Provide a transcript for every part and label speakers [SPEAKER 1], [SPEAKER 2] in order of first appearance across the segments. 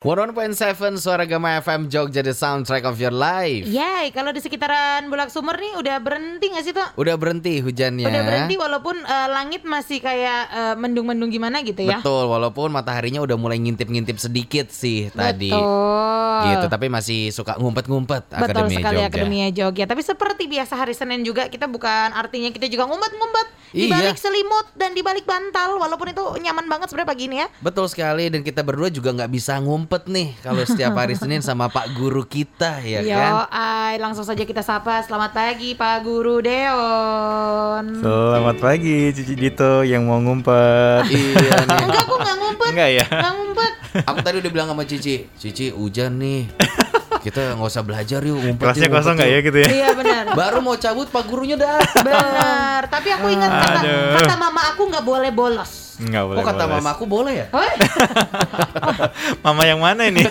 [SPEAKER 1] 101.7 Suara Gama FM Jogja The Soundtrack of Your Life.
[SPEAKER 2] Yay, kalau di sekitaran Bulak Sumur nih udah berhenti gak sih tuh?
[SPEAKER 1] Udah berhenti hujannya.
[SPEAKER 2] Udah berhenti walaupun eh, langit masih kayak eh, mendung-mendung gimana gitu ya?
[SPEAKER 1] Betul, walaupun mataharinya udah mulai ngintip-ngintip sedikit sih tadi.
[SPEAKER 2] Betul.
[SPEAKER 1] Gitu, tapi masih suka ngumpet-ngumpet
[SPEAKER 2] Betul
[SPEAKER 1] Akademi
[SPEAKER 2] sekali
[SPEAKER 1] Jogja.
[SPEAKER 2] Akademia Jogja. Tapi seperti biasa hari Senin juga kita bukan artinya kita juga ngumpet-ngumpet. Di
[SPEAKER 1] Iya.
[SPEAKER 2] balik selimut dan di balik bantal Walaupun itu nyaman banget sebenarnya pagi ini ya.
[SPEAKER 1] Betul sekali, dan kita berdua juga nggak bisa ngumpet nih Kalau setiap hari Senin sama Pak Guru kita ya
[SPEAKER 2] Yo,
[SPEAKER 1] kan?
[SPEAKER 2] Ay, langsung saja kita sapa. Selamat pagi Pak Guru Deon.
[SPEAKER 3] Selamat pagi Cici Dito yang mau ngumpet.
[SPEAKER 1] Iya nih.
[SPEAKER 2] Enggak, aku nggak ngumpet.
[SPEAKER 3] Enggak ya?
[SPEAKER 2] Nggak ngumpet.
[SPEAKER 1] Aku tadi udah bilang sama Cici Cici hujan nih Kita nggak usah belajar yuk ngumpet
[SPEAKER 3] Kelasnya
[SPEAKER 1] yuk,
[SPEAKER 3] kosong nggak ya gitu ya?
[SPEAKER 2] Iya benar
[SPEAKER 1] Baru mau cabut Pak Gurunya datang
[SPEAKER 2] Benar, tapi aku ingat kata,
[SPEAKER 3] Aduh.
[SPEAKER 2] kata mama aku nggak boleh bolos.
[SPEAKER 3] Enggak boleh.
[SPEAKER 1] Oh kata
[SPEAKER 3] bolos.
[SPEAKER 1] mamaku boleh ya?
[SPEAKER 3] Mama yang mana ini?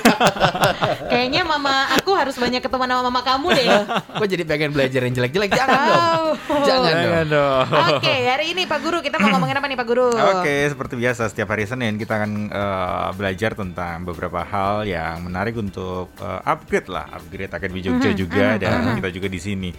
[SPEAKER 2] kayaknya mama aku harus banyak ketemu sama mama kamu deh.
[SPEAKER 1] Kok jadi pengen belajar yang jelek-jelek? Jangan dong
[SPEAKER 2] Oh.
[SPEAKER 1] Jangan dong
[SPEAKER 3] Jangan dong.
[SPEAKER 2] Oke, hari ini Pak Guru kita mau ngomongin apa nih Pak Guru?
[SPEAKER 3] Oke, seperti biasa setiap hari Senin kita akan eh, belajar tentang beberapa hal yang menarik untuk eh, upgrade lah, upgrade Akademi Jogja juga dan kita juga di sini.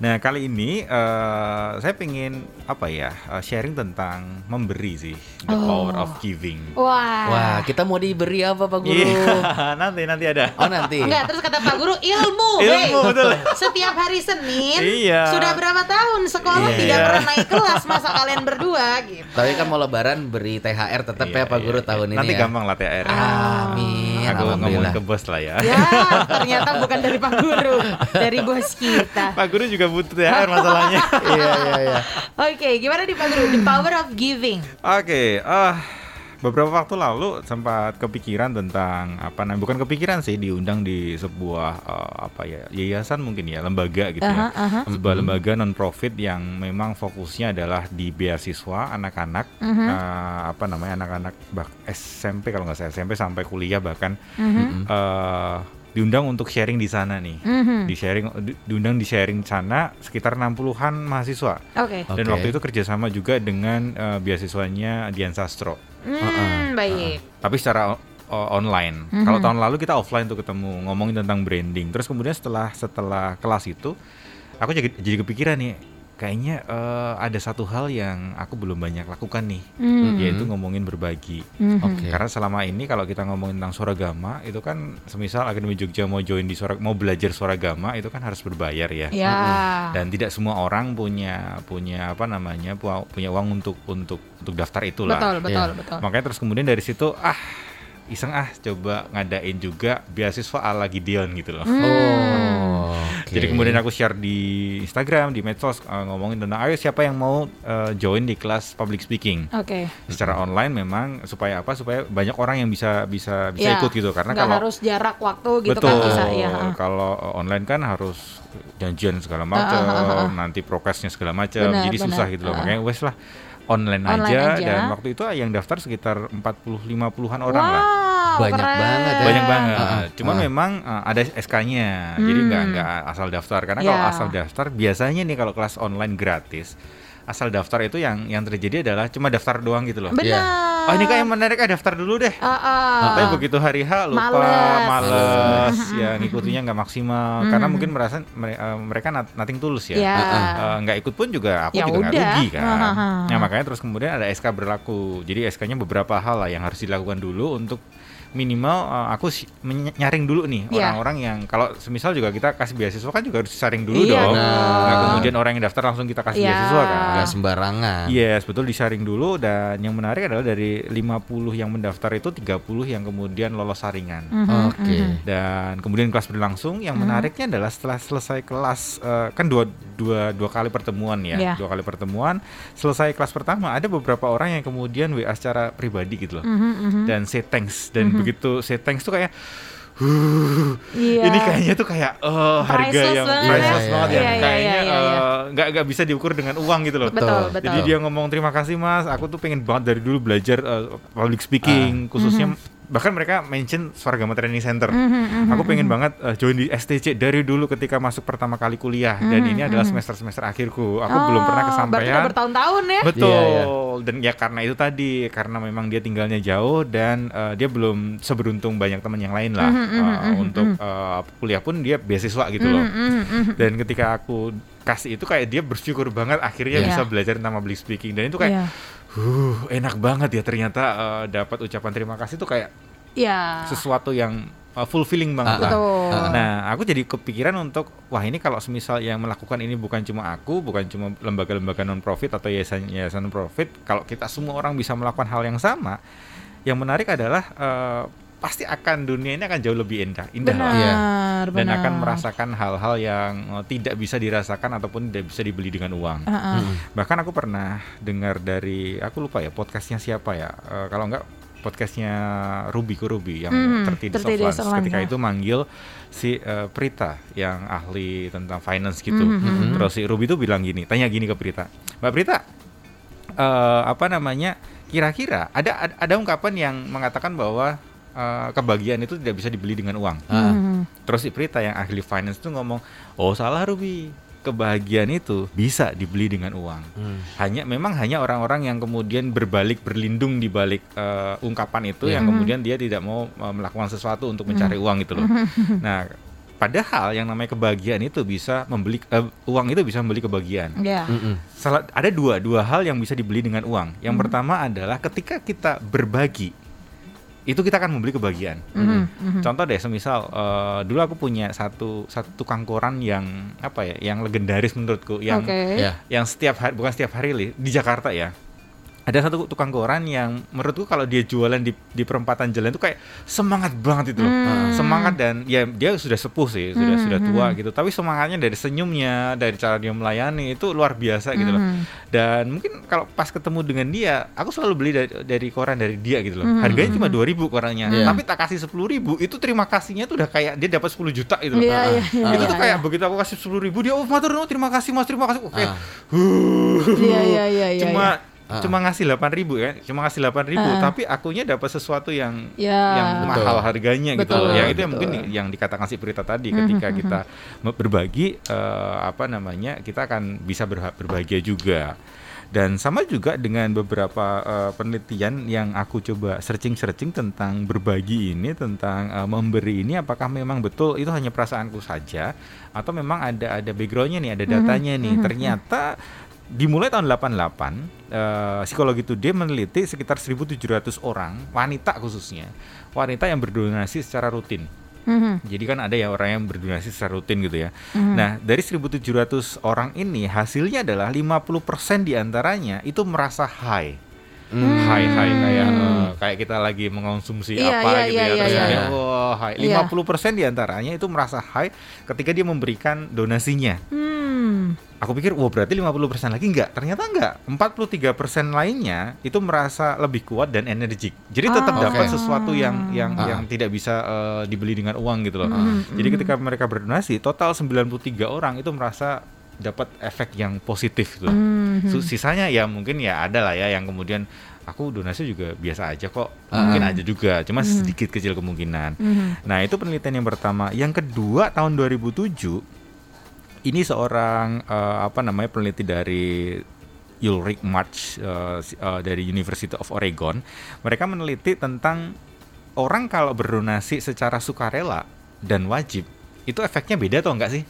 [SPEAKER 3] Nah kali ini eh, saya pengen apa ya eh, sharing tentang memberi sih, the power of giving.
[SPEAKER 2] Wah.
[SPEAKER 1] Wah kita mau diberi apa Pak Guru?
[SPEAKER 3] Iya, nanti nanti ada.
[SPEAKER 1] Oh nanti
[SPEAKER 2] Enggak, terus kata Pak Guru ilmu.
[SPEAKER 3] Ilmu,
[SPEAKER 2] Hey,
[SPEAKER 3] betul.
[SPEAKER 2] Setiap hari Senin
[SPEAKER 3] Iya.
[SPEAKER 2] sudah berapa tahun sekolah
[SPEAKER 3] Iya.
[SPEAKER 2] tidak pernah naik kelas masa kalian berdua gitu.
[SPEAKER 1] Tapi kan mau lebaran beri THR tetap
[SPEAKER 3] Iya,
[SPEAKER 1] ya Pak
[SPEAKER 3] iya,
[SPEAKER 1] Guru
[SPEAKER 3] iya.
[SPEAKER 1] tahun ini
[SPEAKER 3] Nanti
[SPEAKER 1] ya
[SPEAKER 3] gampang lah THR.
[SPEAKER 1] Amin
[SPEAKER 3] Aku ngomongin
[SPEAKER 1] Alhamdulillah
[SPEAKER 3] ke bos lah ya.
[SPEAKER 2] Ya, ternyata bukan dari Pak Guru, dari bos kita.
[SPEAKER 3] Pak Guru juga butuh THR masalahnya.
[SPEAKER 1] Iya iya iya
[SPEAKER 2] Oke, gimana nih Pak Guru? The power of giving.
[SPEAKER 3] Oke, ah beberapa waktu lalu sempat kepikiran tentang apa namanya bukan kepikiran sih diundang di sebuah eh, apa ya yayasan mungkin ya lembaga gitu ya
[SPEAKER 2] Aha, aha.
[SPEAKER 3] sebuah lembaga non profit yang memang fokusnya adalah di beasiswa anak-anak
[SPEAKER 2] Mhm.
[SPEAKER 3] eh, apa namanya anak-anak bak- SMP kalau nggak salah SMP sampai kuliah bahkan
[SPEAKER 2] Mhm.
[SPEAKER 3] eh, diundang untuk sharing di sana nih
[SPEAKER 2] Mhm.
[SPEAKER 3] di sharing di- diundang di sharing sana sekitar 60-an mahasiswa
[SPEAKER 2] Oke.
[SPEAKER 3] dan
[SPEAKER 1] Oke.
[SPEAKER 3] waktu itu kerjasama juga dengan eh, beasiswanya Dian Sastro
[SPEAKER 2] Hmm, baik.
[SPEAKER 3] tapi secara online.
[SPEAKER 2] Mhm.
[SPEAKER 3] Kalau tahun lalu kita offline tuh ketemu ngomongin tentang branding. Terus kemudian setelah setelah kelas itu, aku jadi, jadi kepikiran nih, kayaknya eh, ada satu hal yang aku belum banyak lakukan nih,
[SPEAKER 2] Hmm.
[SPEAKER 3] yaitu ngomongin berbagi.
[SPEAKER 2] Mhm.
[SPEAKER 1] Oke
[SPEAKER 3] Karena selama ini kalau kita ngomongin tentang suaragama itu kan semisal Akademi Jogja mau join di suara mau belajar suaragama itu kan harus berbayar ya.
[SPEAKER 2] Ya.
[SPEAKER 3] Dan tidak semua orang punya punya apa namanya pu- punya uang untuk untuk untuk daftar itulah.
[SPEAKER 2] Betul, betul,
[SPEAKER 1] Iya.
[SPEAKER 2] betul.
[SPEAKER 3] Makanya terus kemudian dari situ ah iseng ah coba ngadain juga beasiswa ala Gideon gitu loh.
[SPEAKER 2] Hmm.
[SPEAKER 1] Oh oke.
[SPEAKER 3] Jadi kemudian aku share di Instagram, di medsos uh, ngomongin tentang ayo siapa yang mau uh, join di kelas public speaking.
[SPEAKER 2] Oke.
[SPEAKER 3] Secara online memang supaya apa? Supaya banyak orang yang bisa bisa bisa
[SPEAKER 2] Ya,
[SPEAKER 3] ikut gitu karena kalau
[SPEAKER 2] harus jarak waktu gitu
[SPEAKER 3] betul
[SPEAKER 2] kan bisa ya.
[SPEAKER 3] kalau uh, online kan harus janjian segala macam,
[SPEAKER 2] Ah, ah, ah, ah.
[SPEAKER 3] nanti prokesnya segala macam, jadi susah
[SPEAKER 2] benar.
[SPEAKER 3] gitu loh.
[SPEAKER 2] Ah.
[SPEAKER 3] Makanya wes lah online,
[SPEAKER 2] Online
[SPEAKER 3] aja,
[SPEAKER 2] aja.
[SPEAKER 3] dan waktu itu yang daftar sekitar 40 50-an orang
[SPEAKER 2] wow,
[SPEAKER 3] lah.
[SPEAKER 1] Banyak
[SPEAKER 2] keren.
[SPEAKER 1] banget ya.
[SPEAKER 3] Banyak banget.
[SPEAKER 1] Ah, ah,
[SPEAKER 3] Cuma
[SPEAKER 1] ah.
[SPEAKER 3] memang uh, ada SK-nya. Jadi nggak
[SPEAKER 2] Hmm.
[SPEAKER 3] nggak asal daftar karena kalau
[SPEAKER 2] Ya.
[SPEAKER 3] asal daftar biasanya nih kalau kelas online gratis asal daftar itu yang yang terjadi adalah cuma daftar doang gitu loh.
[SPEAKER 2] Benar.
[SPEAKER 3] Oh ini yang menarik ah daftar dulu deh.
[SPEAKER 2] Ah.
[SPEAKER 3] Tapi begitu hari H lupa,
[SPEAKER 2] Males.
[SPEAKER 3] males, ya ngikutinya nggak maksimal karena
[SPEAKER 2] Mhm.
[SPEAKER 3] mungkin merasa eh, mereka not- nothing tulus ya.
[SPEAKER 2] Ya.
[SPEAKER 3] Eh, nggak ikut pun juga aku
[SPEAKER 2] Ya
[SPEAKER 3] juga nggak rugi kan.
[SPEAKER 2] Hahaha.
[SPEAKER 3] Nah makanya terus kemudian ada SK berlaku. Jadi SK-nya beberapa hal lah yang harus dilakukan dulu untuk minimal eh, aku nyaring dulu nih
[SPEAKER 2] Ya.
[SPEAKER 3] orang-orang yang kalau semisal juga kita kasih beasiswa kan juga harus disaring dulu
[SPEAKER 2] Iya
[SPEAKER 3] dong.
[SPEAKER 1] dong.
[SPEAKER 3] Nggak kemudian orang yang daftar langsung kita kasih
[SPEAKER 2] Ya.
[SPEAKER 3] beasiswa kan.
[SPEAKER 1] Nggak sembarangan
[SPEAKER 3] Yes, betul disaring dulu dan yang menarik adalah dari 50 yang mendaftar itu 30 yang kemudian lolos saringan.
[SPEAKER 2] Mhm,
[SPEAKER 1] Oke
[SPEAKER 2] mhm.
[SPEAKER 3] Dan kemudian kelas berlangsung. Yang
[SPEAKER 2] Hmm.
[SPEAKER 3] menariknya adalah setelah selesai kelas eh, kan dua dua dua kali pertemuan ya,
[SPEAKER 2] Iya.
[SPEAKER 3] dua kali pertemuan. Selesai kelas pertama ada beberapa orang yang kemudian WA secara pribadi gitu loh.
[SPEAKER 2] Mhm, mhm.
[SPEAKER 3] Dan say thanks dan begitu say thanks tuh kayak
[SPEAKER 2] Iya.
[SPEAKER 3] ini kayaknya tuh kayak eh, harga
[SPEAKER 2] Priceless
[SPEAKER 3] yang
[SPEAKER 2] banget.
[SPEAKER 3] priceless
[SPEAKER 1] Iya,
[SPEAKER 3] banget
[SPEAKER 1] iya,
[SPEAKER 3] ya.
[SPEAKER 2] iya,
[SPEAKER 3] kayaknya
[SPEAKER 2] iya, iya, iya.
[SPEAKER 3] eh, nggak nggak bisa diukur dengan uang gitu loh.
[SPEAKER 2] Betul,
[SPEAKER 1] Betul.
[SPEAKER 2] betul.
[SPEAKER 3] Jadi dia ngomong terima kasih mas, aku tuh pengen banget dari dulu belajar uh, public speaking, khususnya bahkan mereka mention Swargama Training Center.
[SPEAKER 2] Mhm,
[SPEAKER 3] Aku pengen banget uh, join di STC dari dulu ketika masuk pertama kali kuliah dan ini adalah semester semester akhirku. Aku belum pernah
[SPEAKER 2] Mhm, Oh,
[SPEAKER 3] kesampaian.
[SPEAKER 2] bertahun-tahun ya.
[SPEAKER 3] Betul.
[SPEAKER 1] Iya, iya.
[SPEAKER 3] Dan ya karena itu tadi, karena memang dia tinggalnya jauh dan uh, dia belum seberuntung banyak teman yang lain lah
[SPEAKER 2] Mhm,
[SPEAKER 3] uh, untuk uh, kuliah pun dia beasiswa gitu loh.
[SPEAKER 2] Mhm, mhm.
[SPEAKER 3] Dan ketika aku kasih itu kayak dia bersyukur banget akhirnya
[SPEAKER 2] Iya.
[SPEAKER 3] bisa belajar tentang public speaking dan itu kayak
[SPEAKER 2] Iya.
[SPEAKER 3] Huh enak banget ya ternyata uh, dapat ucapan terima kasih itu kayak
[SPEAKER 2] Iya.
[SPEAKER 3] sesuatu yang uh, fulfilling banget.
[SPEAKER 1] Ah,
[SPEAKER 3] lah.
[SPEAKER 2] Betul.
[SPEAKER 3] Nah, aku jadi kepikiran untuk wah ini kalau semisal yang melakukan ini bukan cuma aku, bukan cuma lembaga-lembaga non profit atau yayasan-yayasan non profit, kalau kita semua orang bisa melakukan hal yang sama, yang menarik adalah eh, pasti akan dunia ini akan jauh lebih indah, indah lah.
[SPEAKER 2] Benar,
[SPEAKER 3] dan
[SPEAKER 2] benar.
[SPEAKER 3] akan merasakan hal-hal yang eh, tidak bisa dirasakan ataupun tidak bisa dibeli dengan uang.
[SPEAKER 2] Heeh.
[SPEAKER 3] Bahkan aku pernah dengar dari aku lupa ya podcastnya siapa ya, Eh, kalau enggak podcastnya Ruby Kurubi yang
[SPEAKER 2] Hmm,
[SPEAKER 3] 30 Days
[SPEAKER 2] 30
[SPEAKER 3] of
[SPEAKER 2] Days
[SPEAKER 3] Lunch.
[SPEAKER 2] of Lunch,
[SPEAKER 3] ketika
[SPEAKER 2] ya.
[SPEAKER 3] itu manggil si eh, Prita yang ahli tentang finance gitu.
[SPEAKER 2] Hmm, hmm,
[SPEAKER 1] hmm.
[SPEAKER 3] Terus si Ruby itu bilang gini, tanya gini ke Prita, Mbak Prita, eh, apa namanya? Kira-kira ada, ada ada ungkapan yang mengatakan bahwa eh, kebahagiaan itu tidak bisa dibeli dengan uang.
[SPEAKER 2] Mhm.
[SPEAKER 3] Terus si Prita yang ahli finance itu ngomong, oh salah Ruby, kebahagiaan itu bisa dibeli dengan uang.
[SPEAKER 1] Hmm.
[SPEAKER 3] Hanya memang hanya orang-orang yang kemudian berbalik berlindung di balik eh, ungkapan itu
[SPEAKER 1] Iya.
[SPEAKER 3] yang kemudian dia tidak mau eh, melakukan sesuatu untuk mencari uang gitu loh. Nah, padahal yang namanya kebahagiaan itu bisa membeli eh, uang itu bisa membeli kebahagiaan.
[SPEAKER 2] Iya.
[SPEAKER 1] Mm-mm.
[SPEAKER 3] Salah ada dua dua hal yang bisa dibeli dengan uang. Yang pertama adalah ketika kita berbagi itu kita akan membeli kebahagiaan.
[SPEAKER 2] Mhm, mhm.
[SPEAKER 3] Contoh deh, semisal eh, dulu aku punya satu satu tukang koran yang apa ya, yang legendaris menurutku, yang
[SPEAKER 2] Oke.
[SPEAKER 1] Ya.
[SPEAKER 3] yang setiap hari bukan setiap hari li, di Jakarta ya. Ada satu tukang koran yang menurutku kalau dia jualan di di perempatan jalan itu kayak semangat banget itu loh.
[SPEAKER 2] Hmm.
[SPEAKER 3] Semangat dan ya dia sudah sepuh sih, sudah
[SPEAKER 2] Hmm,
[SPEAKER 3] sudah
[SPEAKER 2] hmm,
[SPEAKER 3] tua
[SPEAKER 2] hmm.
[SPEAKER 3] gitu. Tapi semangatnya dari senyumnya, dari cara dia melayani itu luar biasa gitu loh.
[SPEAKER 2] Mhm.
[SPEAKER 3] Dan mungkin kalau pas ketemu dengan dia, aku selalu beli dari, dari koran dari dia gitu loh. Harganya cuma 2000 korannya.
[SPEAKER 1] Iya.
[SPEAKER 3] Tapi tak kasih 10.000 itu terima kasihnya tuh udah kayak dia dapat 10 juta gitu loh.
[SPEAKER 2] Iya, iya, iya,
[SPEAKER 3] itu
[SPEAKER 2] iya,
[SPEAKER 3] tuh kayak
[SPEAKER 2] iya.
[SPEAKER 3] begitu aku kasih 10.000 dia oh matur nuwun, terima kasih Mas, terima kasih. Oke.
[SPEAKER 1] Ah.
[SPEAKER 2] Iya, iya, iya, iya.
[SPEAKER 3] cuma
[SPEAKER 2] iya.
[SPEAKER 1] Ah.
[SPEAKER 3] cuma ngasih 8.000 ya. Cuma ngasih 8.000
[SPEAKER 2] Ah.
[SPEAKER 3] tapi akunya dapat sesuatu yang
[SPEAKER 2] Ya.
[SPEAKER 3] yang
[SPEAKER 1] Betul.
[SPEAKER 3] mahal harganya gitu
[SPEAKER 2] Betul,
[SPEAKER 3] loh. Yang itu yang
[SPEAKER 2] betul.
[SPEAKER 3] mungkin yang dikatakan si Prita tadi ketika
[SPEAKER 2] mhm.
[SPEAKER 3] kita me- berbagi eh, apa namanya kita akan bisa berha- berbahagia juga. Dan sama juga dengan beberapa eh, penelitian yang aku coba searching-searching tentang berbagi ini, tentang eh, memberi ini, apakah memang betul itu hanya perasaanku saja, atau memang ada ada backgroundnya nih, ada datanya nih.
[SPEAKER 2] mhm.
[SPEAKER 3] Ternyata dimulai tahun 88 eh, psikologi today meneliti sekitar 1.700 orang wanita khususnya wanita yang berdonasi secara rutin
[SPEAKER 2] Mhm.
[SPEAKER 3] jadi kan ada ya orang yang berdonasi secara rutin gitu ya
[SPEAKER 2] Mhm.
[SPEAKER 3] nah dari 1.700 orang ini hasilnya adalah 50% di antaranya itu merasa high
[SPEAKER 1] Hmm.
[SPEAKER 3] high high kayak eh, kayak kita lagi mengonsumsi
[SPEAKER 2] Iya,
[SPEAKER 3] apa
[SPEAKER 2] iya,
[SPEAKER 3] gitu
[SPEAKER 2] iya,
[SPEAKER 3] ya terus
[SPEAKER 1] iya,
[SPEAKER 3] dia,
[SPEAKER 1] iya.
[SPEAKER 3] wah high
[SPEAKER 2] Iya.
[SPEAKER 3] 50% di antaranya itu merasa high ketika dia memberikan donasinya
[SPEAKER 2] Hmm.
[SPEAKER 3] Aku pikir, wah berarti 50% lagi enggak. Ternyata enggak. 43% lainnya itu merasa lebih kuat dan energik. Jadi tetap
[SPEAKER 2] Ah,
[SPEAKER 3] dapat sesuatu yang yang
[SPEAKER 1] Ah.
[SPEAKER 3] yang tidak bisa eh, dibeli dengan uang gitu loh.
[SPEAKER 2] Mhm,
[SPEAKER 3] Jadi ketika mereka berdonasi, total 93 orang itu merasa dapat efek yang positif gitu. Su- Sisanya ya mungkin ya ada lah ya yang kemudian aku donasi juga biasa aja kok.
[SPEAKER 1] Ah.
[SPEAKER 3] Mungkin aja juga, cuma sedikit kecil kemungkinan. Nah, itu penelitian yang pertama. Yang kedua tahun 2007 ini seorang eh, apa namanya peneliti dari Ulrich March si- eh, dari University of Oregon. Mereka meneliti tentang orang kalau berdonasi secara sukarela dan wajib itu efeknya beda atau enggak sih?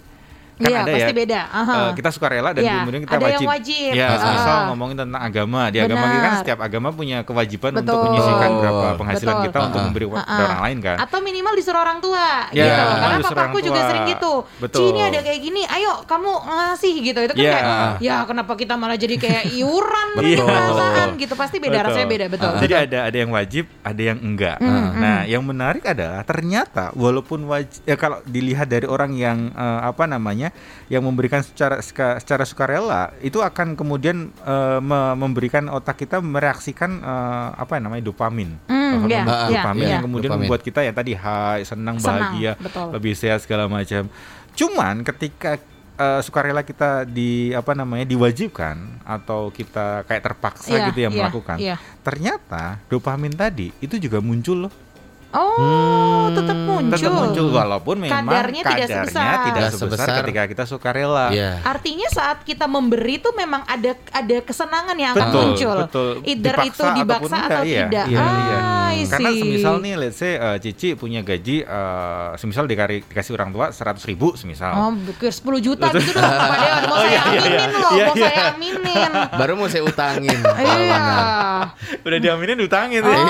[SPEAKER 3] Kan
[SPEAKER 2] Iya,
[SPEAKER 3] ada
[SPEAKER 2] pasti
[SPEAKER 3] ya.
[SPEAKER 2] beda. Aha.
[SPEAKER 3] eh, kita sukarela dan
[SPEAKER 2] Iya,
[SPEAKER 3] kemudian kita
[SPEAKER 2] ada
[SPEAKER 3] wajib.
[SPEAKER 2] yang wajib.
[SPEAKER 3] Ya,
[SPEAKER 2] Ah.
[SPEAKER 3] misal ngomongin tentang agama. Di agama kita kan
[SPEAKER 2] Benar.
[SPEAKER 3] setiap agama punya kewajiban untuk
[SPEAKER 2] Betul.
[SPEAKER 3] menyisihkan berapa penghasilan
[SPEAKER 2] Betul.
[SPEAKER 3] kita untuk
[SPEAKER 1] Ah.
[SPEAKER 3] memberi wa-
[SPEAKER 2] Ah,
[SPEAKER 3] ke
[SPEAKER 2] ah.
[SPEAKER 3] orang lain kan.
[SPEAKER 2] Atau minimal disuruh orang tua
[SPEAKER 3] Ya,
[SPEAKER 2] gitu.
[SPEAKER 1] minimal
[SPEAKER 2] Karena
[SPEAKER 3] disuruh
[SPEAKER 2] papaku juga sering gitu.
[SPEAKER 3] Betul.
[SPEAKER 2] Ci ini ada kayak gini, ayo kamu ngasih gitu. Itu kan
[SPEAKER 3] Ya.
[SPEAKER 2] kayak ya kenapa kita malah jadi kayak iuran
[SPEAKER 1] Betul.
[SPEAKER 2] perasaan gitu. Pasti beda
[SPEAKER 3] Betul.
[SPEAKER 2] rasanya beda betul.
[SPEAKER 3] Jadi ada ada yang wajib, ada yang enggak. Nah, yang menarik adalah ternyata walaupun wajib ya kalau dilihat dari orang yang eh, apa namanya yang memberikan secara secara sukarela itu akan kemudian me- memberikan otak kita mereaksikan eh, apa namanya dopamin.
[SPEAKER 2] Hmm,
[SPEAKER 3] Hormon
[SPEAKER 2] iya,
[SPEAKER 3] dopamin
[SPEAKER 2] iya.
[SPEAKER 3] yang kemudian
[SPEAKER 1] Dopamin.
[SPEAKER 3] membuat kita ya tadi high, senang,
[SPEAKER 2] Senang,
[SPEAKER 3] bahagia,
[SPEAKER 2] betul.
[SPEAKER 3] lebih sehat segala macam. Cuman ketika eh, sukarela kita di apa namanya diwajibkan atau kita kayak terpaksa
[SPEAKER 2] Iya,
[SPEAKER 3] gitu ya
[SPEAKER 2] iya,
[SPEAKER 3] melakukan
[SPEAKER 2] iya.
[SPEAKER 3] ternyata dopamin tadi itu juga muncul loh
[SPEAKER 2] Oh, tetap muncul.
[SPEAKER 3] Tetap muncul walaupun memang
[SPEAKER 2] Kadarnya tidak sebesar.
[SPEAKER 3] tidak
[SPEAKER 1] Tidak
[SPEAKER 3] sebesar
[SPEAKER 1] sebesar.
[SPEAKER 3] ketika kita sukarela.
[SPEAKER 1] Iya.
[SPEAKER 2] Artinya saat kita memberi itu memang ada ada kesenangan yang akan
[SPEAKER 3] Betul,
[SPEAKER 2] muncul.
[SPEAKER 3] betul.
[SPEAKER 2] Either
[SPEAKER 3] Dipaksa
[SPEAKER 2] itu dipaksa
[SPEAKER 3] ataupun
[SPEAKER 2] atau
[SPEAKER 3] enggak, iya,
[SPEAKER 2] tidak.
[SPEAKER 3] iya,
[SPEAKER 2] ah,
[SPEAKER 3] iya.
[SPEAKER 2] I
[SPEAKER 3] Karena semisal nih, let's say uh, Cici punya gaji, uh, semisal dikari, dikasih orang tua 100 ribu semisal.
[SPEAKER 2] Oh, pikir 10 juta gitu udah Pak Dewan. Mau
[SPEAKER 3] Oh,
[SPEAKER 2] saya
[SPEAKER 3] iya, iya,
[SPEAKER 2] aminin
[SPEAKER 3] iya.
[SPEAKER 2] loh,
[SPEAKER 3] Iya,
[SPEAKER 2] mau
[SPEAKER 3] iya.
[SPEAKER 2] saya aminin.
[SPEAKER 1] Baru mau saya utangin.
[SPEAKER 2] Iya.
[SPEAKER 3] Udah diaminin utangin
[SPEAKER 2] Oh.
[SPEAKER 3] ya.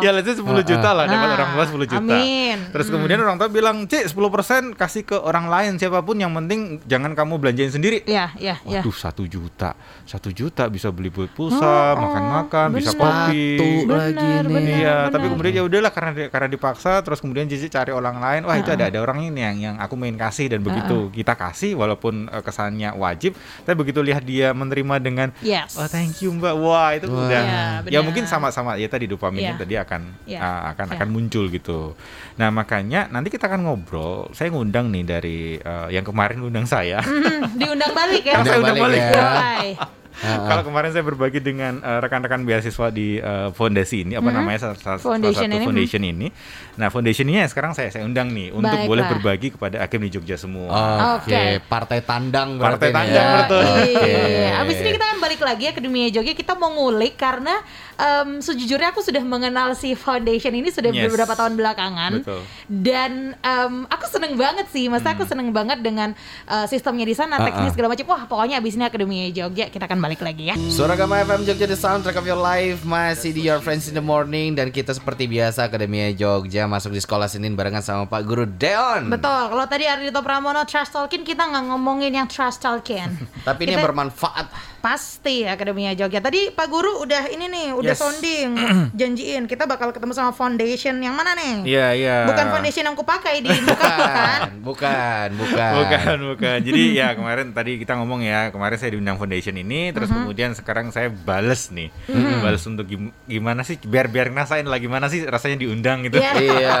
[SPEAKER 3] ya let's say 10 juta lah dapat
[SPEAKER 2] Nah,
[SPEAKER 3] orang tua 10 juta.
[SPEAKER 2] amin.
[SPEAKER 3] Terus kemudian orang tua bilang, "Cik, 10% kasih ke orang lain siapa pun yang penting jangan kamu belanjain sendiri."
[SPEAKER 2] Iya, iya, iya.
[SPEAKER 3] Waduh, satu juta, satu juta bisa beli pulsa,
[SPEAKER 2] Oh,
[SPEAKER 3] makan-makan, bisa
[SPEAKER 2] bener.
[SPEAKER 3] kopi.
[SPEAKER 1] Lagi
[SPEAKER 2] Bener,
[SPEAKER 1] nih.
[SPEAKER 2] bener.
[SPEAKER 3] Iya, tapi kemudian ya udahlah karena di- karena dipaksa, terus kemudian Cici cari orang lain. Wah itu ada ada orang ini yang yang aku main kasih dan begitu kita kasih walaupun eh, kesannya wajib, tapi begitu lihat dia menerima dengan
[SPEAKER 2] Yes.
[SPEAKER 3] Oh thank you mbak, wah itu
[SPEAKER 1] Wah.
[SPEAKER 3] udah
[SPEAKER 2] Iya,
[SPEAKER 3] ya
[SPEAKER 2] benar.
[SPEAKER 3] mungkin sama-sama ya tadi dopaminnya
[SPEAKER 2] Iya.
[SPEAKER 3] tadi akan uh, akan
[SPEAKER 2] Iya.
[SPEAKER 3] Akan muncul gitu. Nah makanya nanti kita akan ngobrol. Saya ngundang nih dari uh, yang kemarin ngundang saya.
[SPEAKER 2] Hmm, diundang balik ya.
[SPEAKER 3] Saya undang balik.
[SPEAKER 1] ya.
[SPEAKER 3] Kalau kemarin saya berbagi dengan uh, rekan-rekan beasiswa di uh, fondasi ini apa namanya salah, salah- salah.
[SPEAKER 2] Foundation
[SPEAKER 3] satu
[SPEAKER 2] ini,
[SPEAKER 3] foundation ini. Nah foundation ini sekarang saya saya undang nih untuk
[SPEAKER 2] Baiklah.
[SPEAKER 3] boleh berbagi kepada Akim di Jogja semua.
[SPEAKER 1] Oke,
[SPEAKER 2] Oke.
[SPEAKER 1] partai tandang
[SPEAKER 3] Partai
[SPEAKER 1] nih
[SPEAKER 3] tandang,
[SPEAKER 1] ya.
[SPEAKER 3] betul.
[SPEAKER 1] Oke.
[SPEAKER 2] Iya. Abis ini kita akan balik lagi ya ke dunia Jogja. Kita mau ngulik karena em, sejujurnya aku sudah mengenal si foundation ini sudah
[SPEAKER 3] Yes.
[SPEAKER 2] beberapa tahun belakangan.
[SPEAKER 3] Betul.
[SPEAKER 2] Dan em, aku seneng banget sih. Masa aku seneng banget dengan eh, sistemnya di sana, teknis
[SPEAKER 1] ah.
[SPEAKER 2] segala macam. Wah, pokoknya abis ini Akademi Jogja kita akan balik lagi ya.
[SPEAKER 1] Suara Gama FM Jogja The Soundtrack of Your Life Masih di Your Friends in the Morning Dan kita seperti biasa Akademia Jogja Masuk di sekolah Senin barengan sama Pak Guru Deon
[SPEAKER 2] Betul. Kalau tadi Ardito Pramono trash talking, kita nggak ngomongin yang trash talking.
[SPEAKER 1] Tapi ini
[SPEAKER 2] Kita-
[SPEAKER 1] bermanfaat
[SPEAKER 2] Pasti Akademia Jogja. Tadi Pak Guru udah ini nih, udah
[SPEAKER 3] Yes.
[SPEAKER 2] sounding, janjiin kita bakal ketemu sama foundation yang mana nih?
[SPEAKER 3] Iya iya.
[SPEAKER 2] Bukan foundation yang kupakai di muka kan?
[SPEAKER 1] Bukan Bukan
[SPEAKER 3] Bukan, bukan. Jadi ya kemarin tadi kita ngomong ya, kemarin saya diundang foundation ini, terus kemudian sekarang saya bales nih, bales untuk gim- gimana sih, biar biar ngerasain lah gimana sih rasanya diundang gitu.
[SPEAKER 2] Iya.
[SPEAKER 1] Iya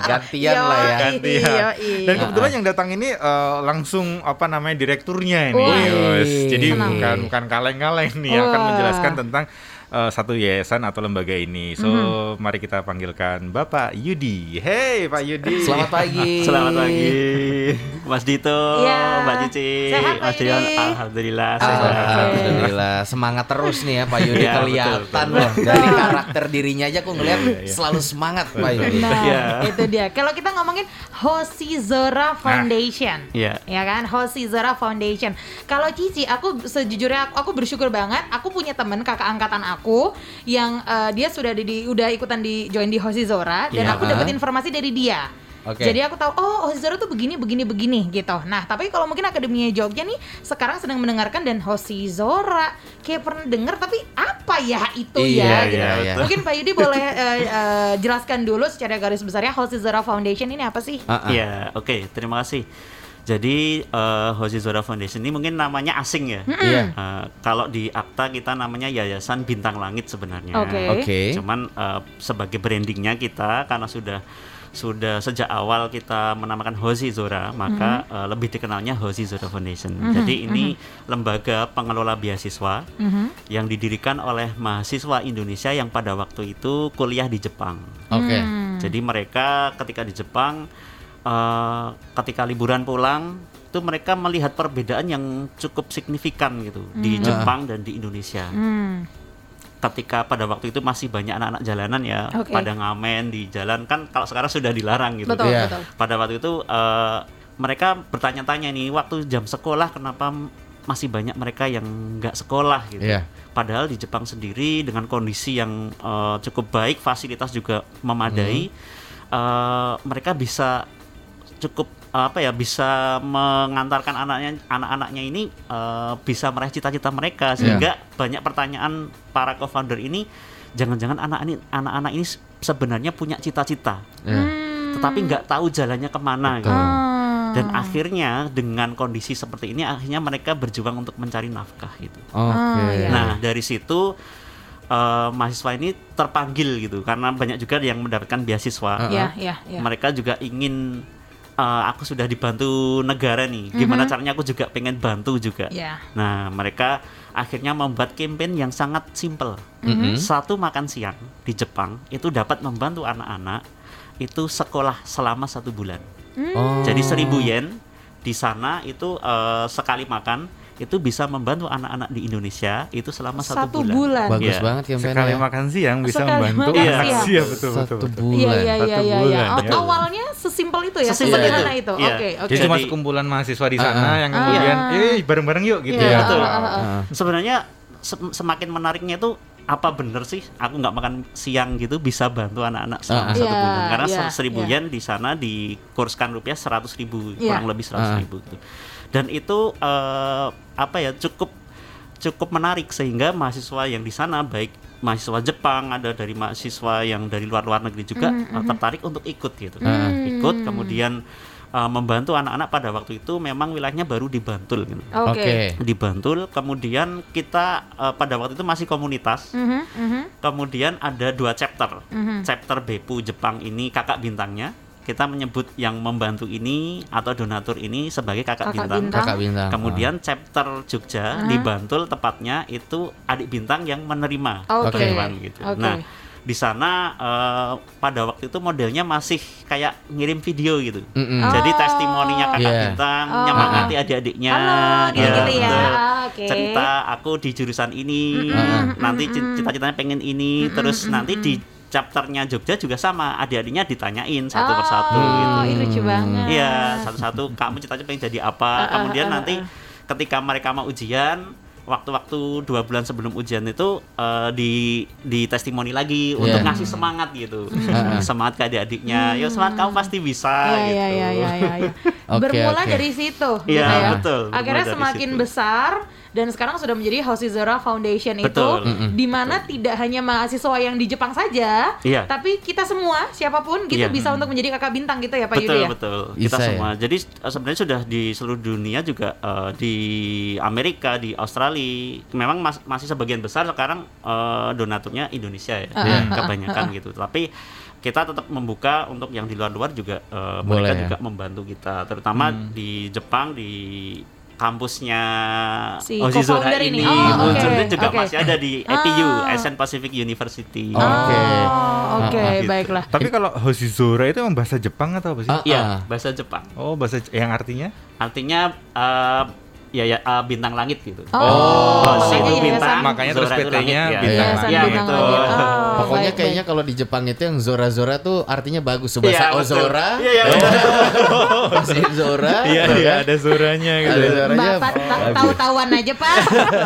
[SPEAKER 1] Gantian lah ya
[SPEAKER 2] Yoi.
[SPEAKER 3] Gantian.
[SPEAKER 2] Yoi.
[SPEAKER 3] Dan kebetulan yang datang ini eh, langsung apa namanya direkturnya ini. Yos. Jadi
[SPEAKER 2] Senang.
[SPEAKER 3] Bukan bukan kaleng-kaleng nih. Yang akan menjelaskan tentang eh, satu yayasan atau lembaga ini. So,
[SPEAKER 2] Mhm.
[SPEAKER 3] mari kita panggilkan Bapak Yudi. Hey, Pak Yudi.
[SPEAKER 1] Selamat pagi
[SPEAKER 4] Selamat pagi, Mas Dito,
[SPEAKER 2] Iya.
[SPEAKER 4] Mbak Cici,
[SPEAKER 2] Sehat,
[SPEAKER 4] Mas Dion. Alhamdulillah sehat.
[SPEAKER 1] Alhamdulillah Semangat terus nih ya Pak Yudi
[SPEAKER 4] Iya,
[SPEAKER 1] Kelihatan
[SPEAKER 4] betul, betul.
[SPEAKER 1] loh Dari karakter dirinya aja aku ngeliat
[SPEAKER 3] Iya, iya.
[SPEAKER 1] Selalu semangat Pak Yudi
[SPEAKER 2] Nah,
[SPEAKER 4] Iya.
[SPEAKER 2] itu dia. Kalau kita ngomongin Hosizora Foundation.
[SPEAKER 4] Iya.
[SPEAKER 2] Ya kan? Hosizora Foundation. Kalau Cici, aku sejujurnya aku, aku bersyukur banget aku punya temen kakak angkatan aku yang eh, dia sudah di, di- udah ikutan di join di Hosizora dan
[SPEAKER 1] Iya.
[SPEAKER 2] aku dapat informasi dari dia.
[SPEAKER 1] Oke.
[SPEAKER 2] Jadi aku tahu oh Hosizora tuh begini begini begini gitu. Nah, tapi kalau mungkin Akademia Jogja nih sekarang sedang mendengarkan dan Hosizora kayak pernah dengar tapi apa ya itu
[SPEAKER 1] Iya,
[SPEAKER 2] ya
[SPEAKER 1] iya,
[SPEAKER 2] gitu.
[SPEAKER 1] iya.
[SPEAKER 2] Mungkin Pak Yudi boleh eh, eh, jelaskan dulu secara garis besarnya Hosizora Foundation ini apa sih?
[SPEAKER 1] Ah, ah.
[SPEAKER 4] Iya, oke, terima kasih. Jadi eh, Hoshi Zora Foundation ini mungkin namanya asing ya.
[SPEAKER 1] Iya
[SPEAKER 4] Eh, kalau di akta kita namanya Yayasan Bintang Langit sebenarnya.
[SPEAKER 2] Oke.
[SPEAKER 1] Oke
[SPEAKER 4] Cuman eh, sebagai brandingnya kita karena sudah sudah sejak awal kita menamakan Hoshi Zora, maka eh, lebih dikenalnya Hoshi Zora Foundation. Jadi ini lembaga pengelola beasiswa
[SPEAKER 2] Mhm.
[SPEAKER 4] yang didirikan oleh mahasiswa Indonesia yang pada waktu itu kuliah di Jepang.
[SPEAKER 1] Oke
[SPEAKER 2] Hmm.
[SPEAKER 4] Jadi mereka ketika di Jepang, eh, ketika liburan pulang, itu mereka melihat perbedaan yang cukup signifikan gitu di Jepang dan di Indonesia.
[SPEAKER 2] Hmm.
[SPEAKER 4] Ketika pada waktu itu masih banyak anak-anak jalanan ya,
[SPEAKER 2] Oke.
[SPEAKER 4] pada ngamen di jalan kan kalau sekarang sudah dilarang gitu.
[SPEAKER 2] Betul,
[SPEAKER 1] Iya.
[SPEAKER 2] betul.
[SPEAKER 4] Pada waktu itu eh, mereka bertanya-tanya nih, waktu jam sekolah kenapa masih banyak mereka yang nggak sekolah gitu.
[SPEAKER 1] Iya.
[SPEAKER 4] Padahal di Jepang sendiri dengan kondisi yang eh, cukup baik, fasilitas juga memadai, eh, mereka bisa cukup eh, apa ya bisa mengantarkan anaknya anak-anaknya ini eh, bisa meraih cita-cita mereka sehingga banyak pertanyaan para co-founder ini jangan-jangan anak ini anak-anak ini sebenarnya punya cita-cita
[SPEAKER 1] Iya.
[SPEAKER 4] tetapi nggak tahu jalannya ke mana
[SPEAKER 1] Betul.
[SPEAKER 4] gitu.
[SPEAKER 2] Ah.
[SPEAKER 4] dan akhirnya dengan kondisi seperti ini akhirnya mereka berjuang untuk mencari nafkah gitu
[SPEAKER 1] Oke
[SPEAKER 2] Ah, iya.
[SPEAKER 4] Nah dari situ eh, mahasiswa ini terpanggil gitu karena banyak juga yang mendapatkan beasiswa.
[SPEAKER 1] Ah,
[SPEAKER 2] Ya, ya, ya.
[SPEAKER 4] Mereka juga ingin eh, aku sudah dibantu negara nih, gimana caranya aku juga pengen bantu juga.
[SPEAKER 2] Iya.
[SPEAKER 4] Nah, mereka akhirnya membuat campaign yang sangat simple. Satu makan siang di Jepang itu dapat membantu anak-anak itu sekolah selama satu bulan.
[SPEAKER 1] Oh.
[SPEAKER 4] Jadi 1000 yen di sana itu eh, sekali makan itu bisa membantu anak-anak di Indonesia itu selama satu,
[SPEAKER 2] Satu bulan.
[SPEAKER 1] bagus
[SPEAKER 4] Iya.
[SPEAKER 1] banget campaign
[SPEAKER 3] Sekali makan siang bisa
[SPEAKER 2] Sekali
[SPEAKER 3] membantu
[SPEAKER 2] makan
[SPEAKER 3] anak
[SPEAKER 2] siang.
[SPEAKER 3] Iya, betul,
[SPEAKER 1] Satu
[SPEAKER 3] betul, betul.
[SPEAKER 2] Iya
[SPEAKER 1] bulan.
[SPEAKER 2] iya iya
[SPEAKER 3] Satu
[SPEAKER 2] iya. iya.
[SPEAKER 3] bulan,
[SPEAKER 2] Oh,
[SPEAKER 3] ya.
[SPEAKER 2] Awalnya sesimpel itu ya,
[SPEAKER 4] Sesimpel
[SPEAKER 2] sesederhana
[SPEAKER 4] itu.
[SPEAKER 2] itu.
[SPEAKER 4] Iya.
[SPEAKER 2] Oke oke.
[SPEAKER 3] Jadi cuma sekumpulan mahasiswa di sana
[SPEAKER 1] ah.
[SPEAKER 3] yang kemudian, eh bareng-bareng yuk gitu
[SPEAKER 2] Iya,
[SPEAKER 3] ya.
[SPEAKER 4] betul.
[SPEAKER 2] ah.
[SPEAKER 1] Heeh.
[SPEAKER 4] Sebenarnya se- semakin menariknya itu apa bener sih aku nggak makan siang gitu bisa bantu anak-anak selama satu
[SPEAKER 2] Iya,
[SPEAKER 4] bulan karena
[SPEAKER 2] iya,
[SPEAKER 4] se- seribu
[SPEAKER 2] iya.
[SPEAKER 4] yen di sana dikurskan rupiah seratus ribu
[SPEAKER 2] Iya.
[SPEAKER 4] kurang lebih seratus
[SPEAKER 1] Ah.
[SPEAKER 4] ribu gitu. Dan itu eh, apa ya cukup cukup menarik sehingga mahasiswa yang di sana baik mahasiswa Jepang ada dari mahasiswa yang dari luar luar negeri juga
[SPEAKER 2] Mm-hmm,
[SPEAKER 4] eh, tertarik untuk ikut gitu
[SPEAKER 1] Ah.
[SPEAKER 4] ikut kemudian eh, membantu anak-anak pada waktu itu memang wilayahnya baru di Bantul gitu
[SPEAKER 2] Oke.
[SPEAKER 1] Oke.
[SPEAKER 4] di Bantul kemudian kita eh, pada waktu itu masih komunitas
[SPEAKER 2] Mhm, mhm.
[SPEAKER 4] kemudian ada dua chapter
[SPEAKER 2] Mhm.
[SPEAKER 4] chapter Bepu Jepang ini kakak bintangnya kita menyebut yang membantu ini atau donatur ini sebagai kakak,
[SPEAKER 2] Kakak
[SPEAKER 4] bintang.
[SPEAKER 2] bintang.
[SPEAKER 1] Kakak bintang.
[SPEAKER 4] kemudian chapter Jogja di Bantul tepatnya itu adik bintang yang menerima bantuan gitu
[SPEAKER 2] Oke.
[SPEAKER 4] nah di sana eh, pada waktu itu modelnya masih kayak ngirim video gitu jadi
[SPEAKER 2] Oh.
[SPEAKER 4] testimoninya kakak
[SPEAKER 1] Iya.
[SPEAKER 4] bintang
[SPEAKER 2] Oh.
[SPEAKER 4] nyemangati adik-adiknya
[SPEAKER 2] Halo,
[SPEAKER 4] ya,
[SPEAKER 2] gitu ya.
[SPEAKER 4] betul.
[SPEAKER 2] Oke.
[SPEAKER 4] cerita aku di jurusan ini
[SPEAKER 1] Mm-mm.
[SPEAKER 4] nanti ci- cita-citanya pengen ini terus nanti di chapternya Jogja juga sama adik-adiknya ditanyain satu persatu
[SPEAKER 2] oh,
[SPEAKER 4] gitu
[SPEAKER 2] ini lucu banget.
[SPEAKER 4] iya satu-satu kamu cita-cita pengen jadi apa
[SPEAKER 2] ah,
[SPEAKER 4] kemudian
[SPEAKER 2] ah,
[SPEAKER 4] nanti
[SPEAKER 2] ah.
[SPEAKER 4] ketika mereka mau ujian waktu-waktu dua bulan sebelum ujian itu eh, di di testimoni lagi untuk
[SPEAKER 1] Iya.
[SPEAKER 4] ngasih semangat gitu semangat ke adik-adiknya ya semangat kamu pasti bisa
[SPEAKER 2] Iya,
[SPEAKER 4] gitu
[SPEAKER 2] iya, iya, iya, iya, iya.
[SPEAKER 1] Oke,
[SPEAKER 2] Bermula
[SPEAKER 1] oke.
[SPEAKER 2] dari situ,
[SPEAKER 4] Iya,
[SPEAKER 2] gitu ya.
[SPEAKER 4] betul,
[SPEAKER 2] Akhirnya semakin
[SPEAKER 4] situ.
[SPEAKER 2] besar dan sekarang sudah menjadi Hoshizora Foundation
[SPEAKER 4] Betul.
[SPEAKER 2] itu, di mana tidak hanya mahasiswa yang di Jepang saja,
[SPEAKER 4] Iya.
[SPEAKER 2] tapi kita semua, siapa pun gitu
[SPEAKER 4] Iya.
[SPEAKER 2] bisa untuk menjadi kakak bintang gitu ya, Pak
[SPEAKER 4] betul
[SPEAKER 2] Yudi ya.
[SPEAKER 4] betul
[SPEAKER 1] Bisa
[SPEAKER 4] kita
[SPEAKER 1] ya?
[SPEAKER 4] semua jadi eh, sebenarnya sudah di seluruh dunia juga eh, di Amerika di Australia memang mas- masih sebagian besar sekarang eh, donaturnya Indonesia ya
[SPEAKER 1] Iya.
[SPEAKER 4] kebanyakan gitu tapi kita tetap membuka untuk yang di luar-luar juga eh,
[SPEAKER 1] Boleh
[SPEAKER 4] mereka
[SPEAKER 1] ya?
[SPEAKER 4] juga membantu kita terutama di Jepang di kampusnya
[SPEAKER 2] Si
[SPEAKER 4] Hoshizora
[SPEAKER 2] co-founder
[SPEAKER 4] ini,
[SPEAKER 2] ini. Oh,
[SPEAKER 4] Sebenarnya juga
[SPEAKER 2] oke.
[SPEAKER 4] masih ada di APU
[SPEAKER 2] Ah.
[SPEAKER 4] Asian Pacific University
[SPEAKER 1] Oh. Oke.
[SPEAKER 2] Oh, oke,
[SPEAKER 4] Gitu.
[SPEAKER 2] baiklah.
[SPEAKER 3] Tapi kalau Hoshizora itu emang bahasa Jepang atau apa sih?
[SPEAKER 1] Ah.
[SPEAKER 4] Iya, bahasa Jepang.
[SPEAKER 3] Oh, bahasa yang artinya?
[SPEAKER 4] Artinya eh, ya ya eh, bintang langit gitu.
[SPEAKER 2] Oh,
[SPEAKER 4] Hoshi
[SPEAKER 2] makanya
[SPEAKER 4] itu bintang,
[SPEAKER 2] yayasan-
[SPEAKER 3] Makanya terus
[SPEAKER 4] Zora
[SPEAKER 3] PT-nya
[SPEAKER 4] ya.
[SPEAKER 3] bintang langit.
[SPEAKER 4] Iya,
[SPEAKER 2] bintang
[SPEAKER 4] betul.
[SPEAKER 2] langit. Oh,
[SPEAKER 1] Pokoknya
[SPEAKER 2] baik,
[SPEAKER 1] kayaknya kalau di Jepang itu yang Zora Zora tuh artinya bagus. Bahasa
[SPEAKER 4] betul.
[SPEAKER 1] Ozora,
[SPEAKER 4] Iya, iya,
[SPEAKER 1] bahasa Zora.
[SPEAKER 3] Iya, iya ada Zoranya gitu.
[SPEAKER 1] Ada Zoranya.
[SPEAKER 2] Bapak ta- tahu-tahuan aja, Pak.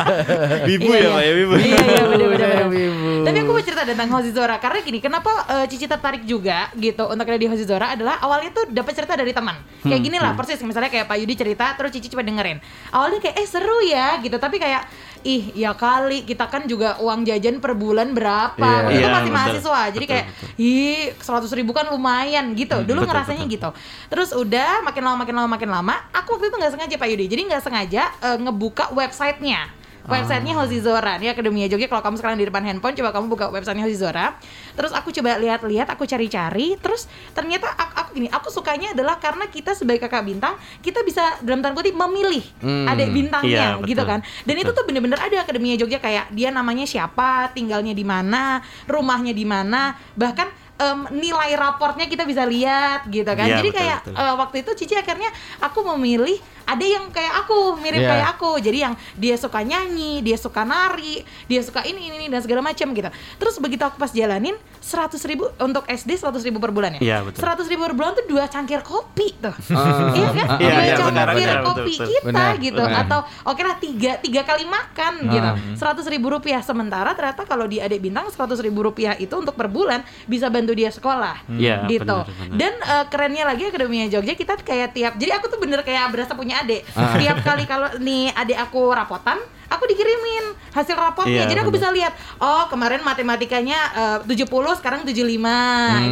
[SPEAKER 3] Wibu
[SPEAKER 2] Iya,
[SPEAKER 3] ya,
[SPEAKER 2] iya.
[SPEAKER 3] Pak ya, Wibu.
[SPEAKER 2] Iya, iya, bener-bener.
[SPEAKER 1] Iya, Wibu.
[SPEAKER 2] Tapi aku mau cerita tentang Hoshizora karena gini, kenapa eh, Cici tertarik juga gitu untuk ada di Hoshizora adalah awalnya tuh dapat cerita dari teman. Kayak
[SPEAKER 1] Hmm,
[SPEAKER 2] gini lah persis misalnya kayak Pak Yudi cerita terus Cici coba dengerin. Awalnya kayak eh seru ya gitu, tapi kayak ih ya kali kita kan juga uang jajan per bulan berapa? Waktu itu
[SPEAKER 4] Iya,
[SPEAKER 2] masih
[SPEAKER 4] betul.
[SPEAKER 2] mahasiswa. Jadi
[SPEAKER 4] Betul,
[SPEAKER 2] kayak ih seratus ribu kan lumayan gitu. Dulu
[SPEAKER 4] betul,
[SPEAKER 2] ngerasanya
[SPEAKER 4] betul.
[SPEAKER 2] gitu. Terus udah makin lama makin lama makin lama, aku waktu itu nggak sengaja Pak Yudi. Jadi nggak sengaja eh, ngebuka websitenya. Websitenya Hoshizora nih Akademia Jogja. Kalau kamu sekarang di depan handphone, coba kamu buka websitenya Hoshizora. Terus aku coba lihat-lihat, aku cari-cari. Terus ternyata aku, aku gini, aku sukanya adalah karena kita sebagai kakak bintang, kita bisa dalam tanda kutip memilih
[SPEAKER 1] Hmm.
[SPEAKER 2] adik bintangnya,
[SPEAKER 4] Iya, betul.
[SPEAKER 2] gitu kan. Dan itu tuh bener-bener ada Akademia Jogja kayak dia namanya siapa, tinggalnya di mana, rumahnya di mana, bahkan em, nilai raportnya kita bisa lihat gitu kan.
[SPEAKER 4] Iya,
[SPEAKER 2] Jadi
[SPEAKER 4] betul,
[SPEAKER 2] kayak
[SPEAKER 4] betul.
[SPEAKER 2] eh, waktu itu Cici akhirnya aku memilih ada yang kayak aku mirip
[SPEAKER 1] Iya.
[SPEAKER 2] kayak aku. Jadi yang dia suka nyanyi, dia suka nari, dia suka ini ini, ini dan segala macam gitu. Terus begitu aku pas jalanin seratus ribu untuk SD seratus ribu per bulan ya.
[SPEAKER 4] Iya.
[SPEAKER 2] Seratus ribu per bulan tuh dua cangkir kopi tuh.
[SPEAKER 1] Ah.
[SPEAKER 2] Iya kan?
[SPEAKER 1] Ah,
[SPEAKER 2] dua
[SPEAKER 4] iya, iya,
[SPEAKER 2] cangkir
[SPEAKER 4] benar, benar,
[SPEAKER 2] kopi
[SPEAKER 4] betul, betul.
[SPEAKER 2] kita
[SPEAKER 1] Benar,
[SPEAKER 2] gitu.
[SPEAKER 1] benar.
[SPEAKER 2] Atau oke lah tiga tiga kali makan gitu.
[SPEAKER 1] Ah.
[SPEAKER 2] Seratus ribu rupiah. Sementara ternyata kalau di adik bintang seratus ribu rupiah itu untuk per bulan bisa bantu dia sekolah.
[SPEAKER 4] Iya,
[SPEAKER 2] gitu.
[SPEAKER 4] benar, benar.
[SPEAKER 2] Dan eh, kerennya lagi Akademia Jogja kita kayak tiap jadi aku tuh bener kayak berasa punya adik.
[SPEAKER 1] Ah.
[SPEAKER 2] Tiap kali kalau nih adik aku rapotan aku dikirimin hasil raportnya.
[SPEAKER 4] Iya,
[SPEAKER 2] Jadi aku
[SPEAKER 4] bener.
[SPEAKER 2] bisa lihat, oh kemarin matematikanya eh, 70 sekarang 75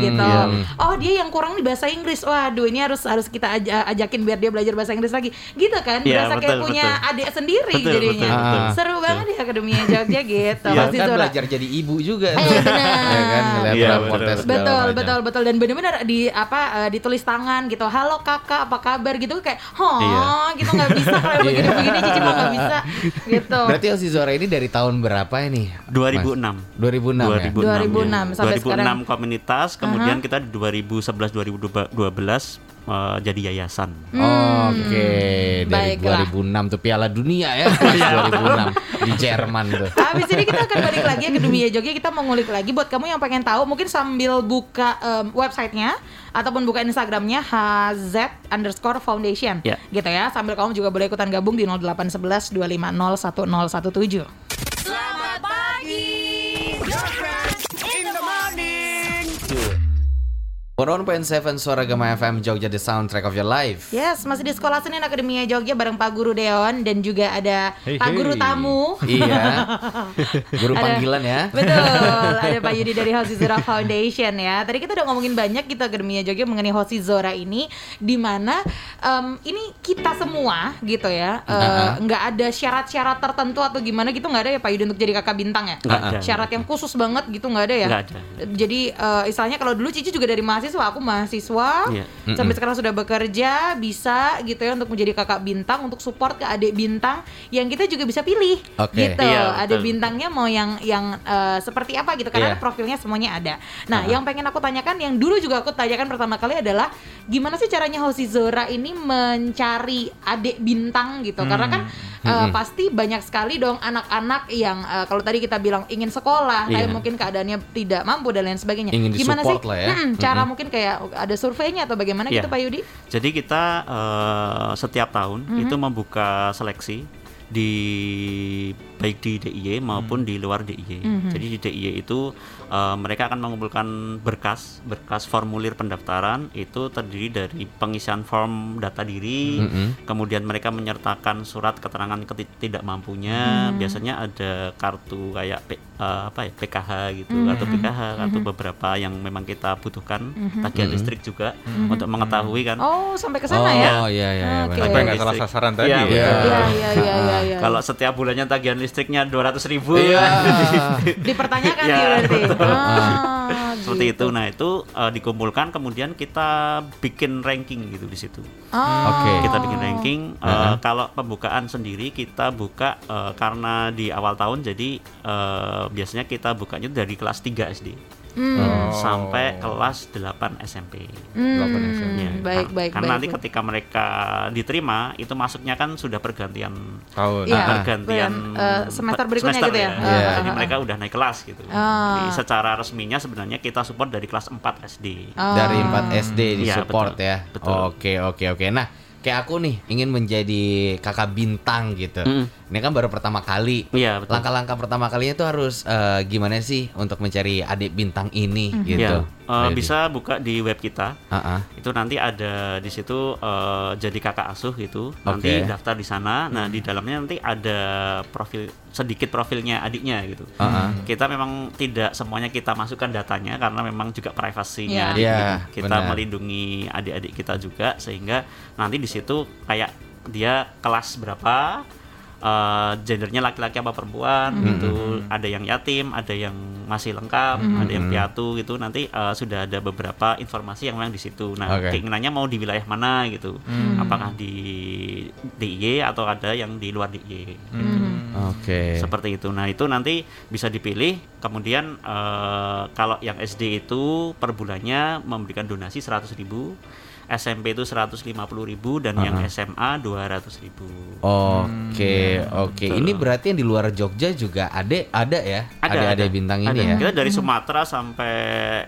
[SPEAKER 2] gitu.
[SPEAKER 1] iya.
[SPEAKER 2] Oh, dia yang kurang di bahasa Inggris. Waduh, ini harus harus kita aja- ajakin biar dia belajar bahasa Inggris lagi. Gitu kan?
[SPEAKER 4] Iya,
[SPEAKER 2] Berasa kayak
[SPEAKER 4] betul,
[SPEAKER 2] punya
[SPEAKER 4] betul.
[SPEAKER 2] adik sendiri
[SPEAKER 4] Betul,
[SPEAKER 2] jadinya.
[SPEAKER 4] betul,
[SPEAKER 1] betul.
[SPEAKER 2] Seru banget ya Akademia Jogja gitu.
[SPEAKER 1] Iya,
[SPEAKER 2] Pasti
[SPEAKER 1] kan
[SPEAKER 2] Zora.
[SPEAKER 1] belajar jadi ibu juga
[SPEAKER 2] Eh, benar.
[SPEAKER 1] ya kan ngeliat
[SPEAKER 4] Iya,
[SPEAKER 1] raportnya
[SPEAKER 4] betul.
[SPEAKER 1] segala
[SPEAKER 2] betul betul betul dan benar-benar di apa eh, ditulis tangan gitu halo kakak apa kabar gitu kayak oh
[SPEAKER 4] Iya.
[SPEAKER 2] gitu nggak bisa kalau begini begini cici mah nggak bisa gitu
[SPEAKER 1] Berarti Osi Zora ini dari tahun berapa ini?
[SPEAKER 4] 2006.
[SPEAKER 1] Mas? 2006 ya?
[SPEAKER 2] 2006
[SPEAKER 4] 2006,
[SPEAKER 2] sampai
[SPEAKER 4] 2006
[SPEAKER 2] sekarang.
[SPEAKER 4] komunitas, kemudian kita di 2011 2012 eh, jadi yayasan.
[SPEAKER 1] Oke, dari
[SPEAKER 2] Hmm. baiklah.
[SPEAKER 1] 2006 tuh Piala Dunia ya, 2006 di Jerman tuh.
[SPEAKER 2] Habis ini kita akan balik lagi ke dunia Jogja kita mau ngulik lagi buat kamu yang pengen tahu mungkin sambil buka em, websitenya ataupun buka Instagramnya HZ underscore Foundation
[SPEAKER 4] Ya.
[SPEAKER 2] gitu ya sambil kamu juga boleh ikutan gabung di 0811 250 1017
[SPEAKER 5] Selamat pagi.
[SPEAKER 1] 101.7 Suara Gema FM Jogja The Soundtrack of Your Life.
[SPEAKER 2] Yes, masih di Sekolah Senin Akademia Jogja bareng Pak Guru Deon dan juga ada
[SPEAKER 3] Hey,
[SPEAKER 2] Pak
[SPEAKER 3] hey.
[SPEAKER 2] Guru tamu.
[SPEAKER 1] Iya. Guru
[SPEAKER 2] Ada-
[SPEAKER 1] panggilan ya.
[SPEAKER 2] Betul, ada Pak Yudi dari Hosi Zora Foundation ya. Tadi kita udah ngomongin banyak kita Akademia Jogja mengenai Hosi Zora ini di mana em, ini kita semua gitu ya. eh,
[SPEAKER 1] Uh-uh.
[SPEAKER 2] nggak ada syarat-syarat tertentu atau gimana gitu nggak ada ya Pak Yudi untuk jadi kakak bintang ya?
[SPEAKER 4] Nggak ada.
[SPEAKER 2] Syarat yang khusus banget gitu nggak ada ya?
[SPEAKER 4] Nggak ada.
[SPEAKER 2] Jadi eh, istilahnya kalau dulu Cici juga dari mahasiswa, aku mahasiswa
[SPEAKER 4] Iya.
[SPEAKER 2] sampai sekarang sudah bekerja bisa gitu ya untuk menjadi kakak bintang untuk support ke adik bintang yang kita juga bisa pilih
[SPEAKER 1] Oke.
[SPEAKER 2] gitu.
[SPEAKER 4] Iya,
[SPEAKER 2] adik bintangnya mau yang yang eh, seperti apa gitu karena
[SPEAKER 1] Iya.
[SPEAKER 2] profilnya semuanya ada. Nah, yang pengen aku tanyakan yang dulu juga aku tanyakan pertama kali adalah gimana sih caranya Hosi Zora ini mencari adik bintang gitu. Karena kan eh, pasti banyak sekali dong anak-anak yang eh, kalau tadi kita bilang ingin sekolah, tapi
[SPEAKER 4] Iya.
[SPEAKER 2] mungkin keadaannya tidak mampu dan lain sebagainya.
[SPEAKER 1] Ingin
[SPEAKER 2] gimana sih?
[SPEAKER 1] lah ya.
[SPEAKER 2] Mm-mm, cara mungkin kayak ada surveinya atau bagaimana
[SPEAKER 4] Iya.
[SPEAKER 2] gitu Pak Yudi?
[SPEAKER 4] Jadi kita eh, setiap tahun
[SPEAKER 2] Mhm.
[SPEAKER 4] itu membuka seleksi di baik di DIY maupun di luar DIY.
[SPEAKER 2] Mhm.
[SPEAKER 4] Jadi di DIY itu eh, mereka akan mengumpulkan berkas berkas formulir pendaftaran itu terdiri dari pengisian form data diri,
[SPEAKER 1] Mm-mm.
[SPEAKER 4] kemudian mereka menyertakan surat keterangan ketidakmampunya,
[SPEAKER 2] Mhm.
[SPEAKER 4] biasanya ada kartu kayak P- eh, apa ya PKH gitu
[SPEAKER 2] Mhm.
[SPEAKER 4] atau PKH kartu beberapa yang memang kita butuhkan,
[SPEAKER 2] Mhm.
[SPEAKER 4] tagihan
[SPEAKER 1] Mhm.
[SPEAKER 4] listrik juga untuk mengetahui kan
[SPEAKER 2] Oh, sampai ke
[SPEAKER 1] Oh,
[SPEAKER 2] sana ya?
[SPEAKER 1] iya iya iya. Benar.
[SPEAKER 3] Supaya nggak salah sasaran tadi.
[SPEAKER 4] Iya,
[SPEAKER 3] ya.
[SPEAKER 2] Iya, iya, iya, iya, iya.
[SPEAKER 4] Kalau setiap bulannya tagihan listriknya 200 ribu
[SPEAKER 1] Iya.
[SPEAKER 2] dipertanyakan
[SPEAKER 4] Ya,
[SPEAKER 2] berarti. Ah,
[SPEAKER 4] seperti
[SPEAKER 2] gitu.
[SPEAKER 4] itu. Nah itu eh, dikumpulkan kemudian kita bikin ranking gitu di situ.
[SPEAKER 2] Oh.
[SPEAKER 1] Oke.
[SPEAKER 4] Kita bikin ranking. eh,
[SPEAKER 1] Uh-huh.
[SPEAKER 4] Kalau pembukaan sendiri kita buka eh, karena di awal tahun jadi eh, biasanya kita bukanya dari kelas 3 SD
[SPEAKER 2] Hmm.
[SPEAKER 3] Oh.
[SPEAKER 4] sampai kelas 8 SMP.
[SPEAKER 2] Hmm,
[SPEAKER 3] Delapan SMP.
[SPEAKER 4] Ya,
[SPEAKER 2] baik,
[SPEAKER 4] kar-
[SPEAKER 2] baik,
[SPEAKER 4] Karena
[SPEAKER 2] baik.
[SPEAKER 4] nanti ketika mereka diterima itu masuknya kan sudah pergantian
[SPEAKER 3] Tahun. Ah,
[SPEAKER 4] pergantian
[SPEAKER 2] eh, semester berikutnya
[SPEAKER 4] semester
[SPEAKER 2] gitu ya?
[SPEAKER 1] Iya.
[SPEAKER 2] Ah,
[SPEAKER 4] Jadi
[SPEAKER 2] ah,
[SPEAKER 4] mereka udah naik kelas gitu.
[SPEAKER 2] Ah.
[SPEAKER 4] Jadi secara resminya sebenarnya kita support dari kelas 4 SD.
[SPEAKER 2] ah.
[SPEAKER 1] Dari 4 SD di
[SPEAKER 4] Iya,
[SPEAKER 1] support
[SPEAKER 4] betul.
[SPEAKER 1] ya.
[SPEAKER 4] Betul.
[SPEAKER 1] Oke oke oke. Nah, kayak aku nih ingin menjadi kakak bintang gitu.
[SPEAKER 4] Mm.
[SPEAKER 1] Ini kan baru pertama kali.
[SPEAKER 4] Iya, betul.
[SPEAKER 1] Langkah-langkah pertama kalinya tuh harus eh, gimana sih untuk mencari adik bintang ini
[SPEAKER 2] Mhm.
[SPEAKER 1] gitu.
[SPEAKER 4] Ya,
[SPEAKER 1] Jadi.
[SPEAKER 4] bisa buka di web kita.
[SPEAKER 1] Ah.
[SPEAKER 4] Itu nanti ada di situ eh, jadi kakak asuh gitu. Nanti daftar di sana. Nah, di dalamnya nanti ada profil sedikit profilnya adiknya gitu.
[SPEAKER 1] Ah, ah.
[SPEAKER 4] Kita memang tidak semuanya kita masukkan datanya karena memang juga privasinya
[SPEAKER 2] Iya.
[SPEAKER 4] adik
[SPEAKER 1] Iya,
[SPEAKER 4] gitu. Kita
[SPEAKER 1] benar.
[SPEAKER 4] melindungi adik-adik kita juga sehingga nanti di situ kayak dia kelas berapa eh, gendernya laki-laki apa perempuan
[SPEAKER 1] Hmm.
[SPEAKER 4] gitu ada yang yatim ada yang masih lengkap
[SPEAKER 2] Hmm.
[SPEAKER 4] ada yang piatu gitu nanti eh, sudah ada beberapa informasi yang memang di situ nah
[SPEAKER 1] Oke.
[SPEAKER 4] keinginannya mau di wilayah mana gitu
[SPEAKER 2] Hmm.
[SPEAKER 4] apakah di DIY atau ada yang di luar DIY
[SPEAKER 2] Hmm.
[SPEAKER 1] Oke.
[SPEAKER 4] seperti itu. Nah itu nanti bisa dipilih. Kemudian eh, kalau yang SD itu per bulannya memberikan donasi 100.000 ribu, SMP itu 150.000 ribu dan yang
[SPEAKER 1] Uh-uh.
[SPEAKER 4] SMA 200.000 ribu.
[SPEAKER 1] Oke, oke.
[SPEAKER 4] Betul.
[SPEAKER 1] Ini berarti yang di luar Jogja juga ada ada ya? Ada ada bintang ini ya?
[SPEAKER 4] Kita dari Sumatera sampai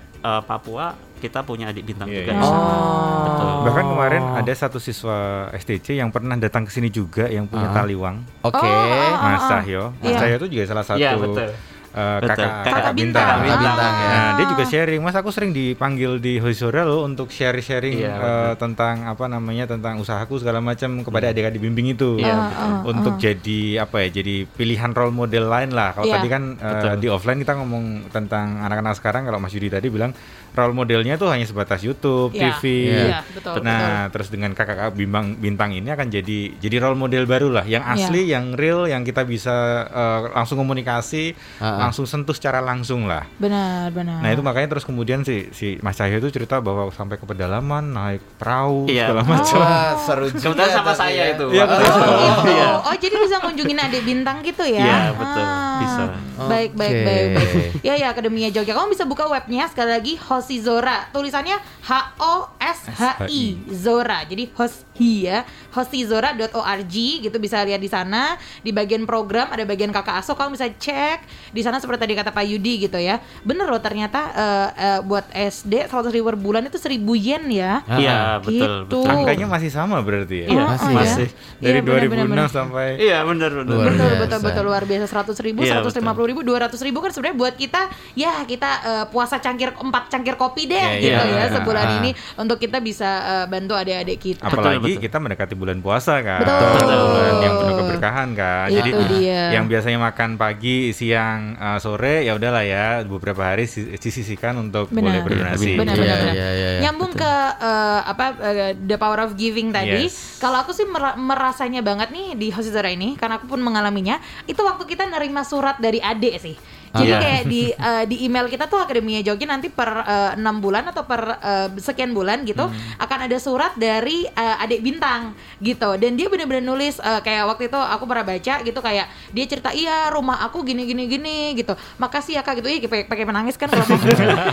[SPEAKER 4] eh, Papua kita punya adik bintang
[SPEAKER 3] Iya,
[SPEAKER 4] juga.
[SPEAKER 3] iya.
[SPEAKER 4] di sana.
[SPEAKER 1] Oh.
[SPEAKER 4] Betul.
[SPEAKER 3] Bahkan kemarin ada satu siswa STC yang pernah datang ke sini juga yang punya
[SPEAKER 1] Ah.
[SPEAKER 3] Taliwang,
[SPEAKER 1] Oke.
[SPEAKER 2] Oh, oh, oh.
[SPEAKER 3] Mas Cahyo. Mas
[SPEAKER 2] Iya.
[SPEAKER 3] Cahyo itu juga salah satu
[SPEAKER 4] Iya betul.
[SPEAKER 3] Eh,
[SPEAKER 4] Betul.
[SPEAKER 3] kakak,
[SPEAKER 4] Kakak
[SPEAKER 3] kakak bintang.
[SPEAKER 2] Bintang.
[SPEAKER 1] Kakak Bintang, ya.
[SPEAKER 3] Nah, dia juga sharing. Mas aku sering dipanggil di Hoizora loh untuk share-sharing
[SPEAKER 4] Iya,
[SPEAKER 3] eh, tentang apa namanya tentang usahaku segala macam kepada adik-adik bimbing itu.
[SPEAKER 4] Iya,
[SPEAKER 2] Ah, ah,
[SPEAKER 3] untuk jadi apa ya? Jadi pilihan role model lain lah. Kalau
[SPEAKER 2] Iya.
[SPEAKER 3] tadi kan
[SPEAKER 4] Betul.
[SPEAKER 3] di offline kita ngomong tentang anak-anak sekarang kalau Mas Yudi tadi bilang role modelnya tuh hanya sebatas YouTube,
[SPEAKER 2] Iya.
[SPEAKER 3] TV.
[SPEAKER 2] Iya, betul,
[SPEAKER 3] Nah, terus dengan kakak-kakak bintang bintang ini akan jadi jadi role model baru lah, yang
[SPEAKER 2] Iya.
[SPEAKER 3] asli, yang real, yang kita bisa eh, langsung komunikasi,
[SPEAKER 1] Ah, ah.
[SPEAKER 3] Langsung sentuh secara langsung lah.
[SPEAKER 2] Benar, benar.
[SPEAKER 3] Nah itu makanya terus kemudian si si Mas Cahyo itu cerita bahwa sampai ke pedalaman naik perahu
[SPEAKER 4] Iya.
[SPEAKER 3] segala macam.
[SPEAKER 1] Wah, seru juga.
[SPEAKER 4] Kebetulan sama
[SPEAKER 1] tapi
[SPEAKER 4] saya
[SPEAKER 1] ya.
[SPEAKER 4] itu.
[SPEAKER 3] Iya, betul.
[SPEAKER 2] Oh, gitu.
[SPEAKER 4] Iya.
[SPEAKER 2] oh jadi bisa ngunjungin adik bintang gitu ya?
[SPEAKER 4] Iya, betul. Bisa.
[SPEAKER 2] Baik, baik,
[SPEAKER 1] Oke.
[SPEAKER 2] baik, baik. Ya, ya Akademia Jogja. Kamu bisa buka webnya sekali lagi Hosizora. Tulisannya H O S H I Zora. Jadi Hoshi ya. Hosizora.org gitu bisa lihat di sana. Di bagian program ada bagian kakak asuh kamu bisa cek. Di sana seperti tadi kata Pak Yudi gitu ya. Bener loh ternyata eh, eh, buat SD 100 ribu per bulan itu 1000 yen ya.
[SPEAKER 1] Ah,
[SPEAKER 4] Iya,
[SPEAKER 1] ah.
[SPEAKER 4] betul,
[SPEAKER 2] Gitu.
[SPEAKER 4] betul.
[SPEAKER 3] Angkanya masih sama berarti ya.
[SPEAKER 4] Iya,
[SPEAKER 2] Oh, oh,
[SPEAKER 1] masih.
[SPEAKER 2] ya.
[SPEAKER 3] Dari
[SPEAKER 2] Iya, benar,
[SPEAKER 3] 2006
[SPEAKER 2] benar, benar.
[SPEAKER 3] sampai
[SPEAKER 4] Iya, benar benar.
[SPEAKER 1] Luar
[SPEAKER 2] betul
[SPEAKER 1] biasa.
[SPEAKER 2] betul betul luar biasa seratus ribu seratus lima puluh ribu dua ratus ribu kan sebenarnya buat kita ya kita eh, puasa cangkir empat cangkir kopi deh
[SPEAKER 3] Iya,
[SPEAKER 2] gitu
[SPEAKER 4] iya.
[SPEAKER 2] ya sebulan
[SPEAKER 1] Ah.
[SPEAKER 2] ini untuk kita bisa eh, bantu adik-adik kita
[SPEAKER 3] apalagi
[SPEAKER 4] betul.
[SPEAKER 3] kita mendekati bulan puasa kan.
[SPEAKER 2] Betul.
[SPEAKER 3] Bulan yang penuh keberkahan kan.
[SPEAKER 2] Itu
[SPEAKER 3] Jadi
[SPEAKER 2] dia.
[SPEAKER 3] yang biasanya makan pagi, siang, eh, sore ya udahlah ya beberapa hari si- disisihkan untuk boleh
[SPEAKER 2] Benar.
[SPEAKER 3] berdonasi.
[SPEAKER 2] benar
[SPEAKER 1] Iya,
[SPEAKER 2] benar, benar.
[SPEAKER 1] iya, iya, iya.
[SPEAKER 2] nyambung ke eh, apa eh, the power of giving tadi
[SPEAKER 3] Yes.
[SPEAKER 2] kalau aku sih mera- merasanya banget nih di Hosizora ini karena aku pun mengalaminya itu waktu kita nerima surat dari adik sih jadi
[SPEAKER 4] Iya.
[SPEAKER 2] kayak di eh, di email kita tuh Akademia Jogja nanti per eh, enam bulan atau per eh, sekian bulan gitu akan ada surat dari eh, adik bintang gitu dan dia bener-bener nulis eh, kayak waktu itu aku pernah baca gitu kayak dia cerita iya rumah aku gini gini gini gitu makasih ya kak gitu iya pakai pakai menangis kan kalau.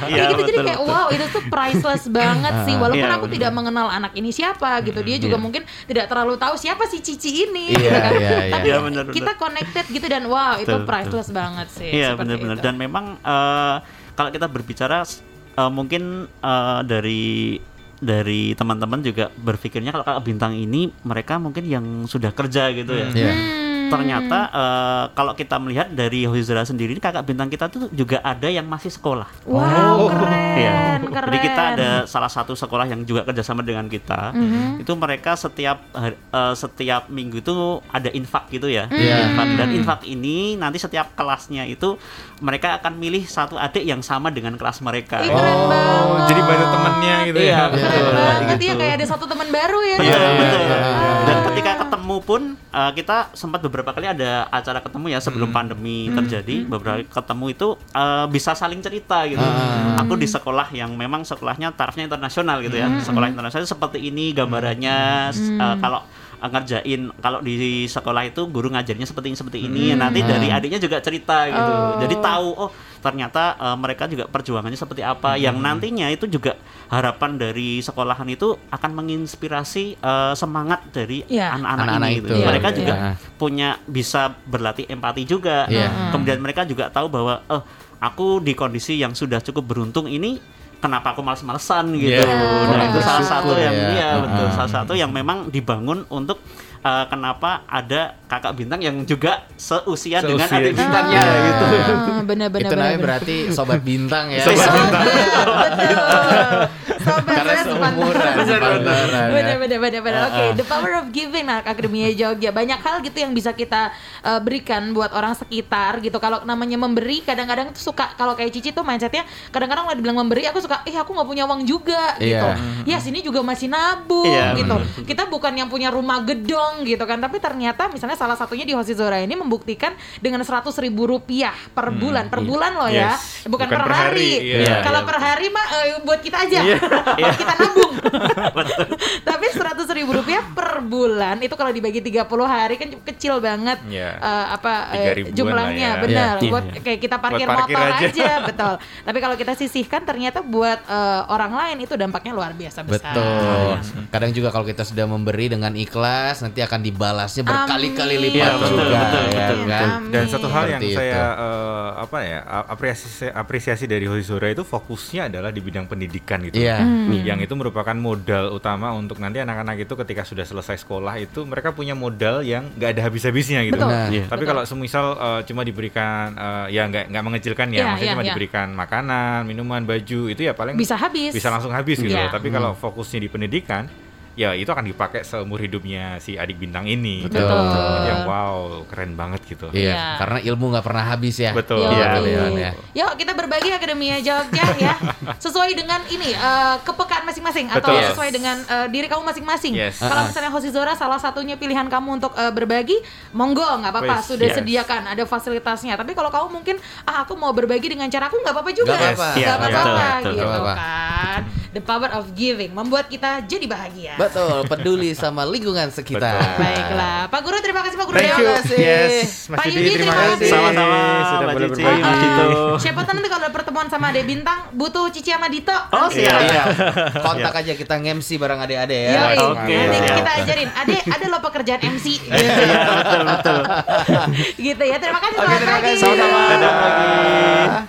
[SPEAKER 4] Iya,
[SPEAKER 2] Kayak gitu jadi
[SPEAKER 4] betul,
[SPEAKER 2] kayak
[SPEAKER 4] betul.
[SPEAKER 2] wow itu tuh priceless banget sih walaupun
[SPEAKER 4] Iya,
[SPEAKER 2] aku
[SPEAKER 4] betul.
[SPEAKER 2] tidak mengenal anak ini siapa gitu dia juga
[SPEAKER 4] Iya.
[SPEAKER 2] mungkin tidak terlalu tahu siapa si Cici ini
[SPEAKER 1] Iya,
[SPEAKER 2] gitu kan
[SPEAKER 1] iya, iya.
[SPEAKER 2] tapi
[SPEAKER 4] Iya, benar, benar.
[SPEAKER 2] kita connected gitu dan wow itu
[SPEAKER 4] Betul,
[SPEAKER 2] priceless banget sih
[SPEAKER 4] Iya
[SPEAKER 2] seperti
[SPEAKER 4] benar-benar
[SPEAKER 2] itu.
[SPEAKER 4] dan memang eh, kalau kita berbicara eh, mungkin eh, dari dari teman-teman juga berpikirnya kalau kakak bintang ini mereka mungkin yang sudah kerja gitu ya.
[SPEAKER 1] Iya.
[SPEAKER 2] Hmm.
[SPEAKER 4] Ternyata eh, kalau kita melihat dari Hozira sendiri kakak bintang kita tuh juga ada yang masih sekolah.
[SPEAKER 2] wow
[SPEAKER 3] Oh.
[SPEAKER 2] keren
[SPEAKER 4] Iya.
[SPEAKER 2] keren
[SPEAKER 4] Jadi kita ada salah satu sekolah yang juga kerjasama dengan kita.
[SPEAKER 2] Mhm.
[SPEAKER 4] Itu mereka setiap eh, setiap minggu itu ada infak gitu ya.
[SPEAKER 1] Iya.
[SPEAKER 4] Infak. Dan infak ini nanti setiap kelasnya itu mereka akan milih satu adik yang sama dengan kelas mereka.
[SPEAKER 2] Ih, keren
[SPEAKER 3] Oh,
[SPEAKER 2] banget
[SPEAKER 3] jadi banyak temannya gitu
[SPEAKER 4] Iya,
[SPEAKER 3] ya.
[SPEAKER 4] betul.
[SPEAKER 2] keren banget
[SPEAKER 4] gitu.
[SPEAKER 2] ya kayak ada satu teman baru ya
[SPEAKER 4] Betul,
[SPEAKER 3] Iya,
[SPEAKER 4] betul.
[SPEAKER 3] iya, iya.
[SPEAKER 4] Dan ketemu pun eh, kita sempat beberapa kali ada acara ketemu ya sebelum pandemi terjadi. Beberapa ketemu itu eh, bisa saling cerita gitu.
[SPEAKER 1] Ah.
[SPEAKER 4] Aku di sekolah yang memang sekolahnya tarafnya internasional gitu ya. Sekolah internasional seperti ini gambarannya s- eh, kalau ngerjain kalau di sekolah itu guru ngajarnya seperti ini seperti ini nanti dari adiknya juga cerita gitu
[SPEAKER 2] Oh.
[SPEAKER 4] jadi tahu oh ternyata eh, mereka juga perjuangannya seperti apa yang nantinya itu juga harapan dari sekolahan itu akan menginspirasi eh, semangat dari
[SPEAKER 2] Iya.
[SPEAKER 4] anak-anak
[SPEAKER 1] Anak-anak
[SPEAKER 4] ini gitu.
[SPEAKER 1] itu.
[SPEAKER 4] mereka
[SPEAKER 2] Iya.
[SPEAKER 4] juga
[SPEAKER 1] Iya.
[SPEAKER 4] punya bisa berlatih empati juga
[SPEAKER 1] Iya.
[SPEAKER 4] kemudian mereka juga tahu bahwa oh aku di kondisi yang sudah cukup beruntung ini kenapa aku males-malesan gitu.
[SPEAKER 3] Iya.
[SPEAKER 4] Nah, itu salah satu yang
[SPEAKER 1] ya.
[SPEAKER 4] iya betul
[SPEAKER 1] Heeh.
[SPEAKER 4] salah satu yang memang dibangun untuk eh, kenapa ada kakak bintang yang juga seusia, dengan
[SPEAKER 3] Seusia.
[SPEAKER 4] adik bintangnya
[SPEAKER 1] Ah.
[SPEAKER 4] gitu.
[SPEAKER 2] bener-bener
[SPEAKER 1] Itu namanya berarti sobat bintang ya.
[SPEAKER 3] Sobat bintang.
[SPEAKER 2] betul sobat
[SPEAKER 1] Karena
[SPEAKER 2] saya sepantaran.
[SPEAKER 1] seumuran, ya.
[SPEAKER 2] bener bener bener oke
[SPEAKER 1] Ah, ah.
[SPEAKER 2] the power of giving nah akademia Jogja banyak hal gitu yang bisa kita uh, berikan buat orang sekitar gitu kalau namanya memberi kadang-kadang tuh suka kalau kayak Cici tuh mindsetnya kadang-kadang kalau dibilang memberi aku suka eh aku nggak punya uang juga gitu
[SPEAKER 1] Iya.
[SPEAKER 2] ya sini juga masih nabung
[SPEAKER 4] Iya,
[SPEAKER 2] gitu
[SPEAKER 4] bener.
[SPEAKER 2] kita bukan yang punya rumah gedong gitu kan tapi ternyata misalnya salah satunya di Hosizora ini membuktikan dengan seratus ribu rupiah per bulan per bulan loh ya
[SPEAKER 3] Yes.
[SPEAKER 2] bukan,
[SPEAKER 3] Bukan
[SPEAKER 2] per
[SPEAKER 3] per
[SPEAKER 2] hari,
[SPEAKER 3] hari, iya.
[SPEAKER 2] kalau
[SPEAKER 4] Iya.
[SPEAKER 2] per hari mah eh, buat kita aja
[SPEAKER 4] Iya.
[SPEAKER 2] buat kita nabung tapi seratus ribu rupiah per bulan itu kalau dibagi 30 hari kan kecil banget
[SPEAKER 3] Iya.
[SPEAKER 2] eh, apa eh, jumlahnya
[SPEAKER 3] lah ya.
[SPEAKER 2] benar
[SPEAKER 4] Iya.
[SPEAKER 2] buat
[SPEAKER 4] Iya.
[SPEAKER 2] kayak kita parkir,
[SPEAKER 3] Buat parkir
[SPEAKER 2] motor
[SPEAKER 3] aja.
[SPEAKER 2] aja. betul tapi kalau kita sisihkan ternyata buat eh, orang lain itu dampaknya luar biasa besar
[SPEAKER 1] Betul. Kadang juga kalau kita sudah memberi dengan ikhlas, nanti akan dibalasnya berkali-kali lipat
[SPEAKER 4] Iya, betul,
[SPEAKER 1] juga,
[SPEAKER 4] betul,
[SPEAKER 1] ya
[SPEAKER 4] betul,
[SPEAKER 1] kan?
[SPEAKER 2] Amin.
[SPEAKER 3] Dan satu hal yang
[SPEAKER 1] Seperti
[SPEAKER 3] saya
[SPEAKER 1] itu.
[SPEAKER 3] eh, apa ya apresiasi apresiasi dari Hoizora itu fokusnya adalah di bidang pendidikan gitu.
[SPEAKER 1] Iya.
[SPEAKER 2] Hmm.
[SPEAKER 3] Yang itu merupakan modal utama untuk nanti anak-anak itu ketika sudah selesai sekolah itu mereka punya modal yang nggak ada habis-habisnya gitu.
[SPEAKER 2] Betul.
[SPEAKER 1] Nah,
[SPEAKER 4] Iya.
[SPEAKER 3] Tapi
[SPEAKER 2] Betul.
[SPEAKER 3] kalau semisal eh, cuma diberikan eh, ya nggak nggak mengecilkan ya,
[SPEAKER 2] Iya,
[SPEAKER 3] maksudnya
[SPEAKER 2] iya,
[SPEAKER 3] cuma
[SPEAKER 2] iya.
[SPEAKER 3] diberikan makanan, minuman, baju itu ya paling
[SPEAKER 2] Bisa habis.
[SPEAKER 3] bisa langsung habis gitu.
[SPEAKER 2] Iya.
[SPEAKER 3] loh. Tapi kalau fokusnya di pendidikan, ya itu akan dipakai seumur hidupnya si adik bintang ini.
[SPEAKER 1] Betul.
[SPEAKER 3] Itu yang wow keren banget gitu.
[SPEAKER 1] Iya,
[SPEAKER 2] Iya.
[SPEAKER 1] karena ilmu nggak pernah habis ya.
[SPEAKER 3] Betul. Iya,
[SPEAKER 1] Leon,
[SPEAKER 2] iya.
[SPEAKER 1] ya.
[SPEAKER 2] Yuk kita berbagi Akademia Jogja ya Sesuai dengan ini eh, Kepekaan masing-masing Atau
[SPEAKER 3] Betul.
[SPEAKER 2] sesuai dengan eh, diri kamu masing-masing
[SPEAKER 3] Yes.
[SPEAKER 2] Kalau
[SPEAKER 1] ah.
[SPEAKER 2] misalnya Hosi Zora Salah satunya pilihan kamu untuk eh, berbagi Monggo nggak apa-apa Sudah
[SPEAKER 3] yes.
[SPEAKER 2] sediakan Ada fasilitasnya Tapi kalau kamu mungkin Ah aku mau berbagi dengan cara aku nggak apa-apa juga
[SPEAKER 1] Nggak apa-apa.
[SPEAKER 2] Nggak
[SPEAKER 3] Iya,
[SPEAKER 2] apa-apa
[SPEAKER 4] betul, betul.
[SPEAKER 2] gitu kan The power of giving Membuat kita jadi bahagia
[SPEAKER 1] Betul, peduli sama lingkungan sekitar.
[SPEAKER 3] Betul.
[SPEAKER 2] Baiklah Pak Guru terima kasih Pak Guru
[SPEAKER 3] Thank
[SPEAKER 2] Dewa.
[SPEAKER 3] you.
[SPEAKER 1] kasih.
[SPEAKER 3] Yes, Mas
[SPEAKER 2] Pak Yudi
[SPEAKER 3] terima
[SPEAKER 2] terima
[SPEAKER 3] kasih.
[SPEAKER 2] kasih.
[SPEAKER 4] Sama-sama,
[SPEAKER 3] Sudah
[SPEAKER 4] Mbak
[SPEAKER 3] boleh
[SPEAKER 4] Cici,
[SPEAKER 3] berbagi.
[SPEAKER 4] Mas Dito.
[SPEAKER 2] Siapa tahu nanti kalau ada pertemuan sama Ade Bintang butuh Cici sama Dito.
[SPEAKER 4] Oh,
[SPEAKER 2] nanti
[SPEAKER 4] siap.
[SPEAKER 1] Iya, kontak aja kita nge-MC bareng adik-adik ya.
[SPEAKER 2] Yoi.
[SPEAKER 4] Oke,
[SPEAKER 2] nanti
[SPEAKER 4] siap.
[SPEAKER 2] kita ajarin. Ade, ada lo pekerjaan MC. Gitu,
[SPEAKER 4] Iya, betul betul.
[SPEAKER 2] gitu ya. Terima kasih.
[SPEAKER 1] Oke,
[SPEAKER 2] selamat
[SPEAKER 1] terima
[SPEAKER 2] pagi.
[SPEAKER 1] kasih.
[SPEAKER 4] Sama-sama.
[SPEAKER 3] Dadah.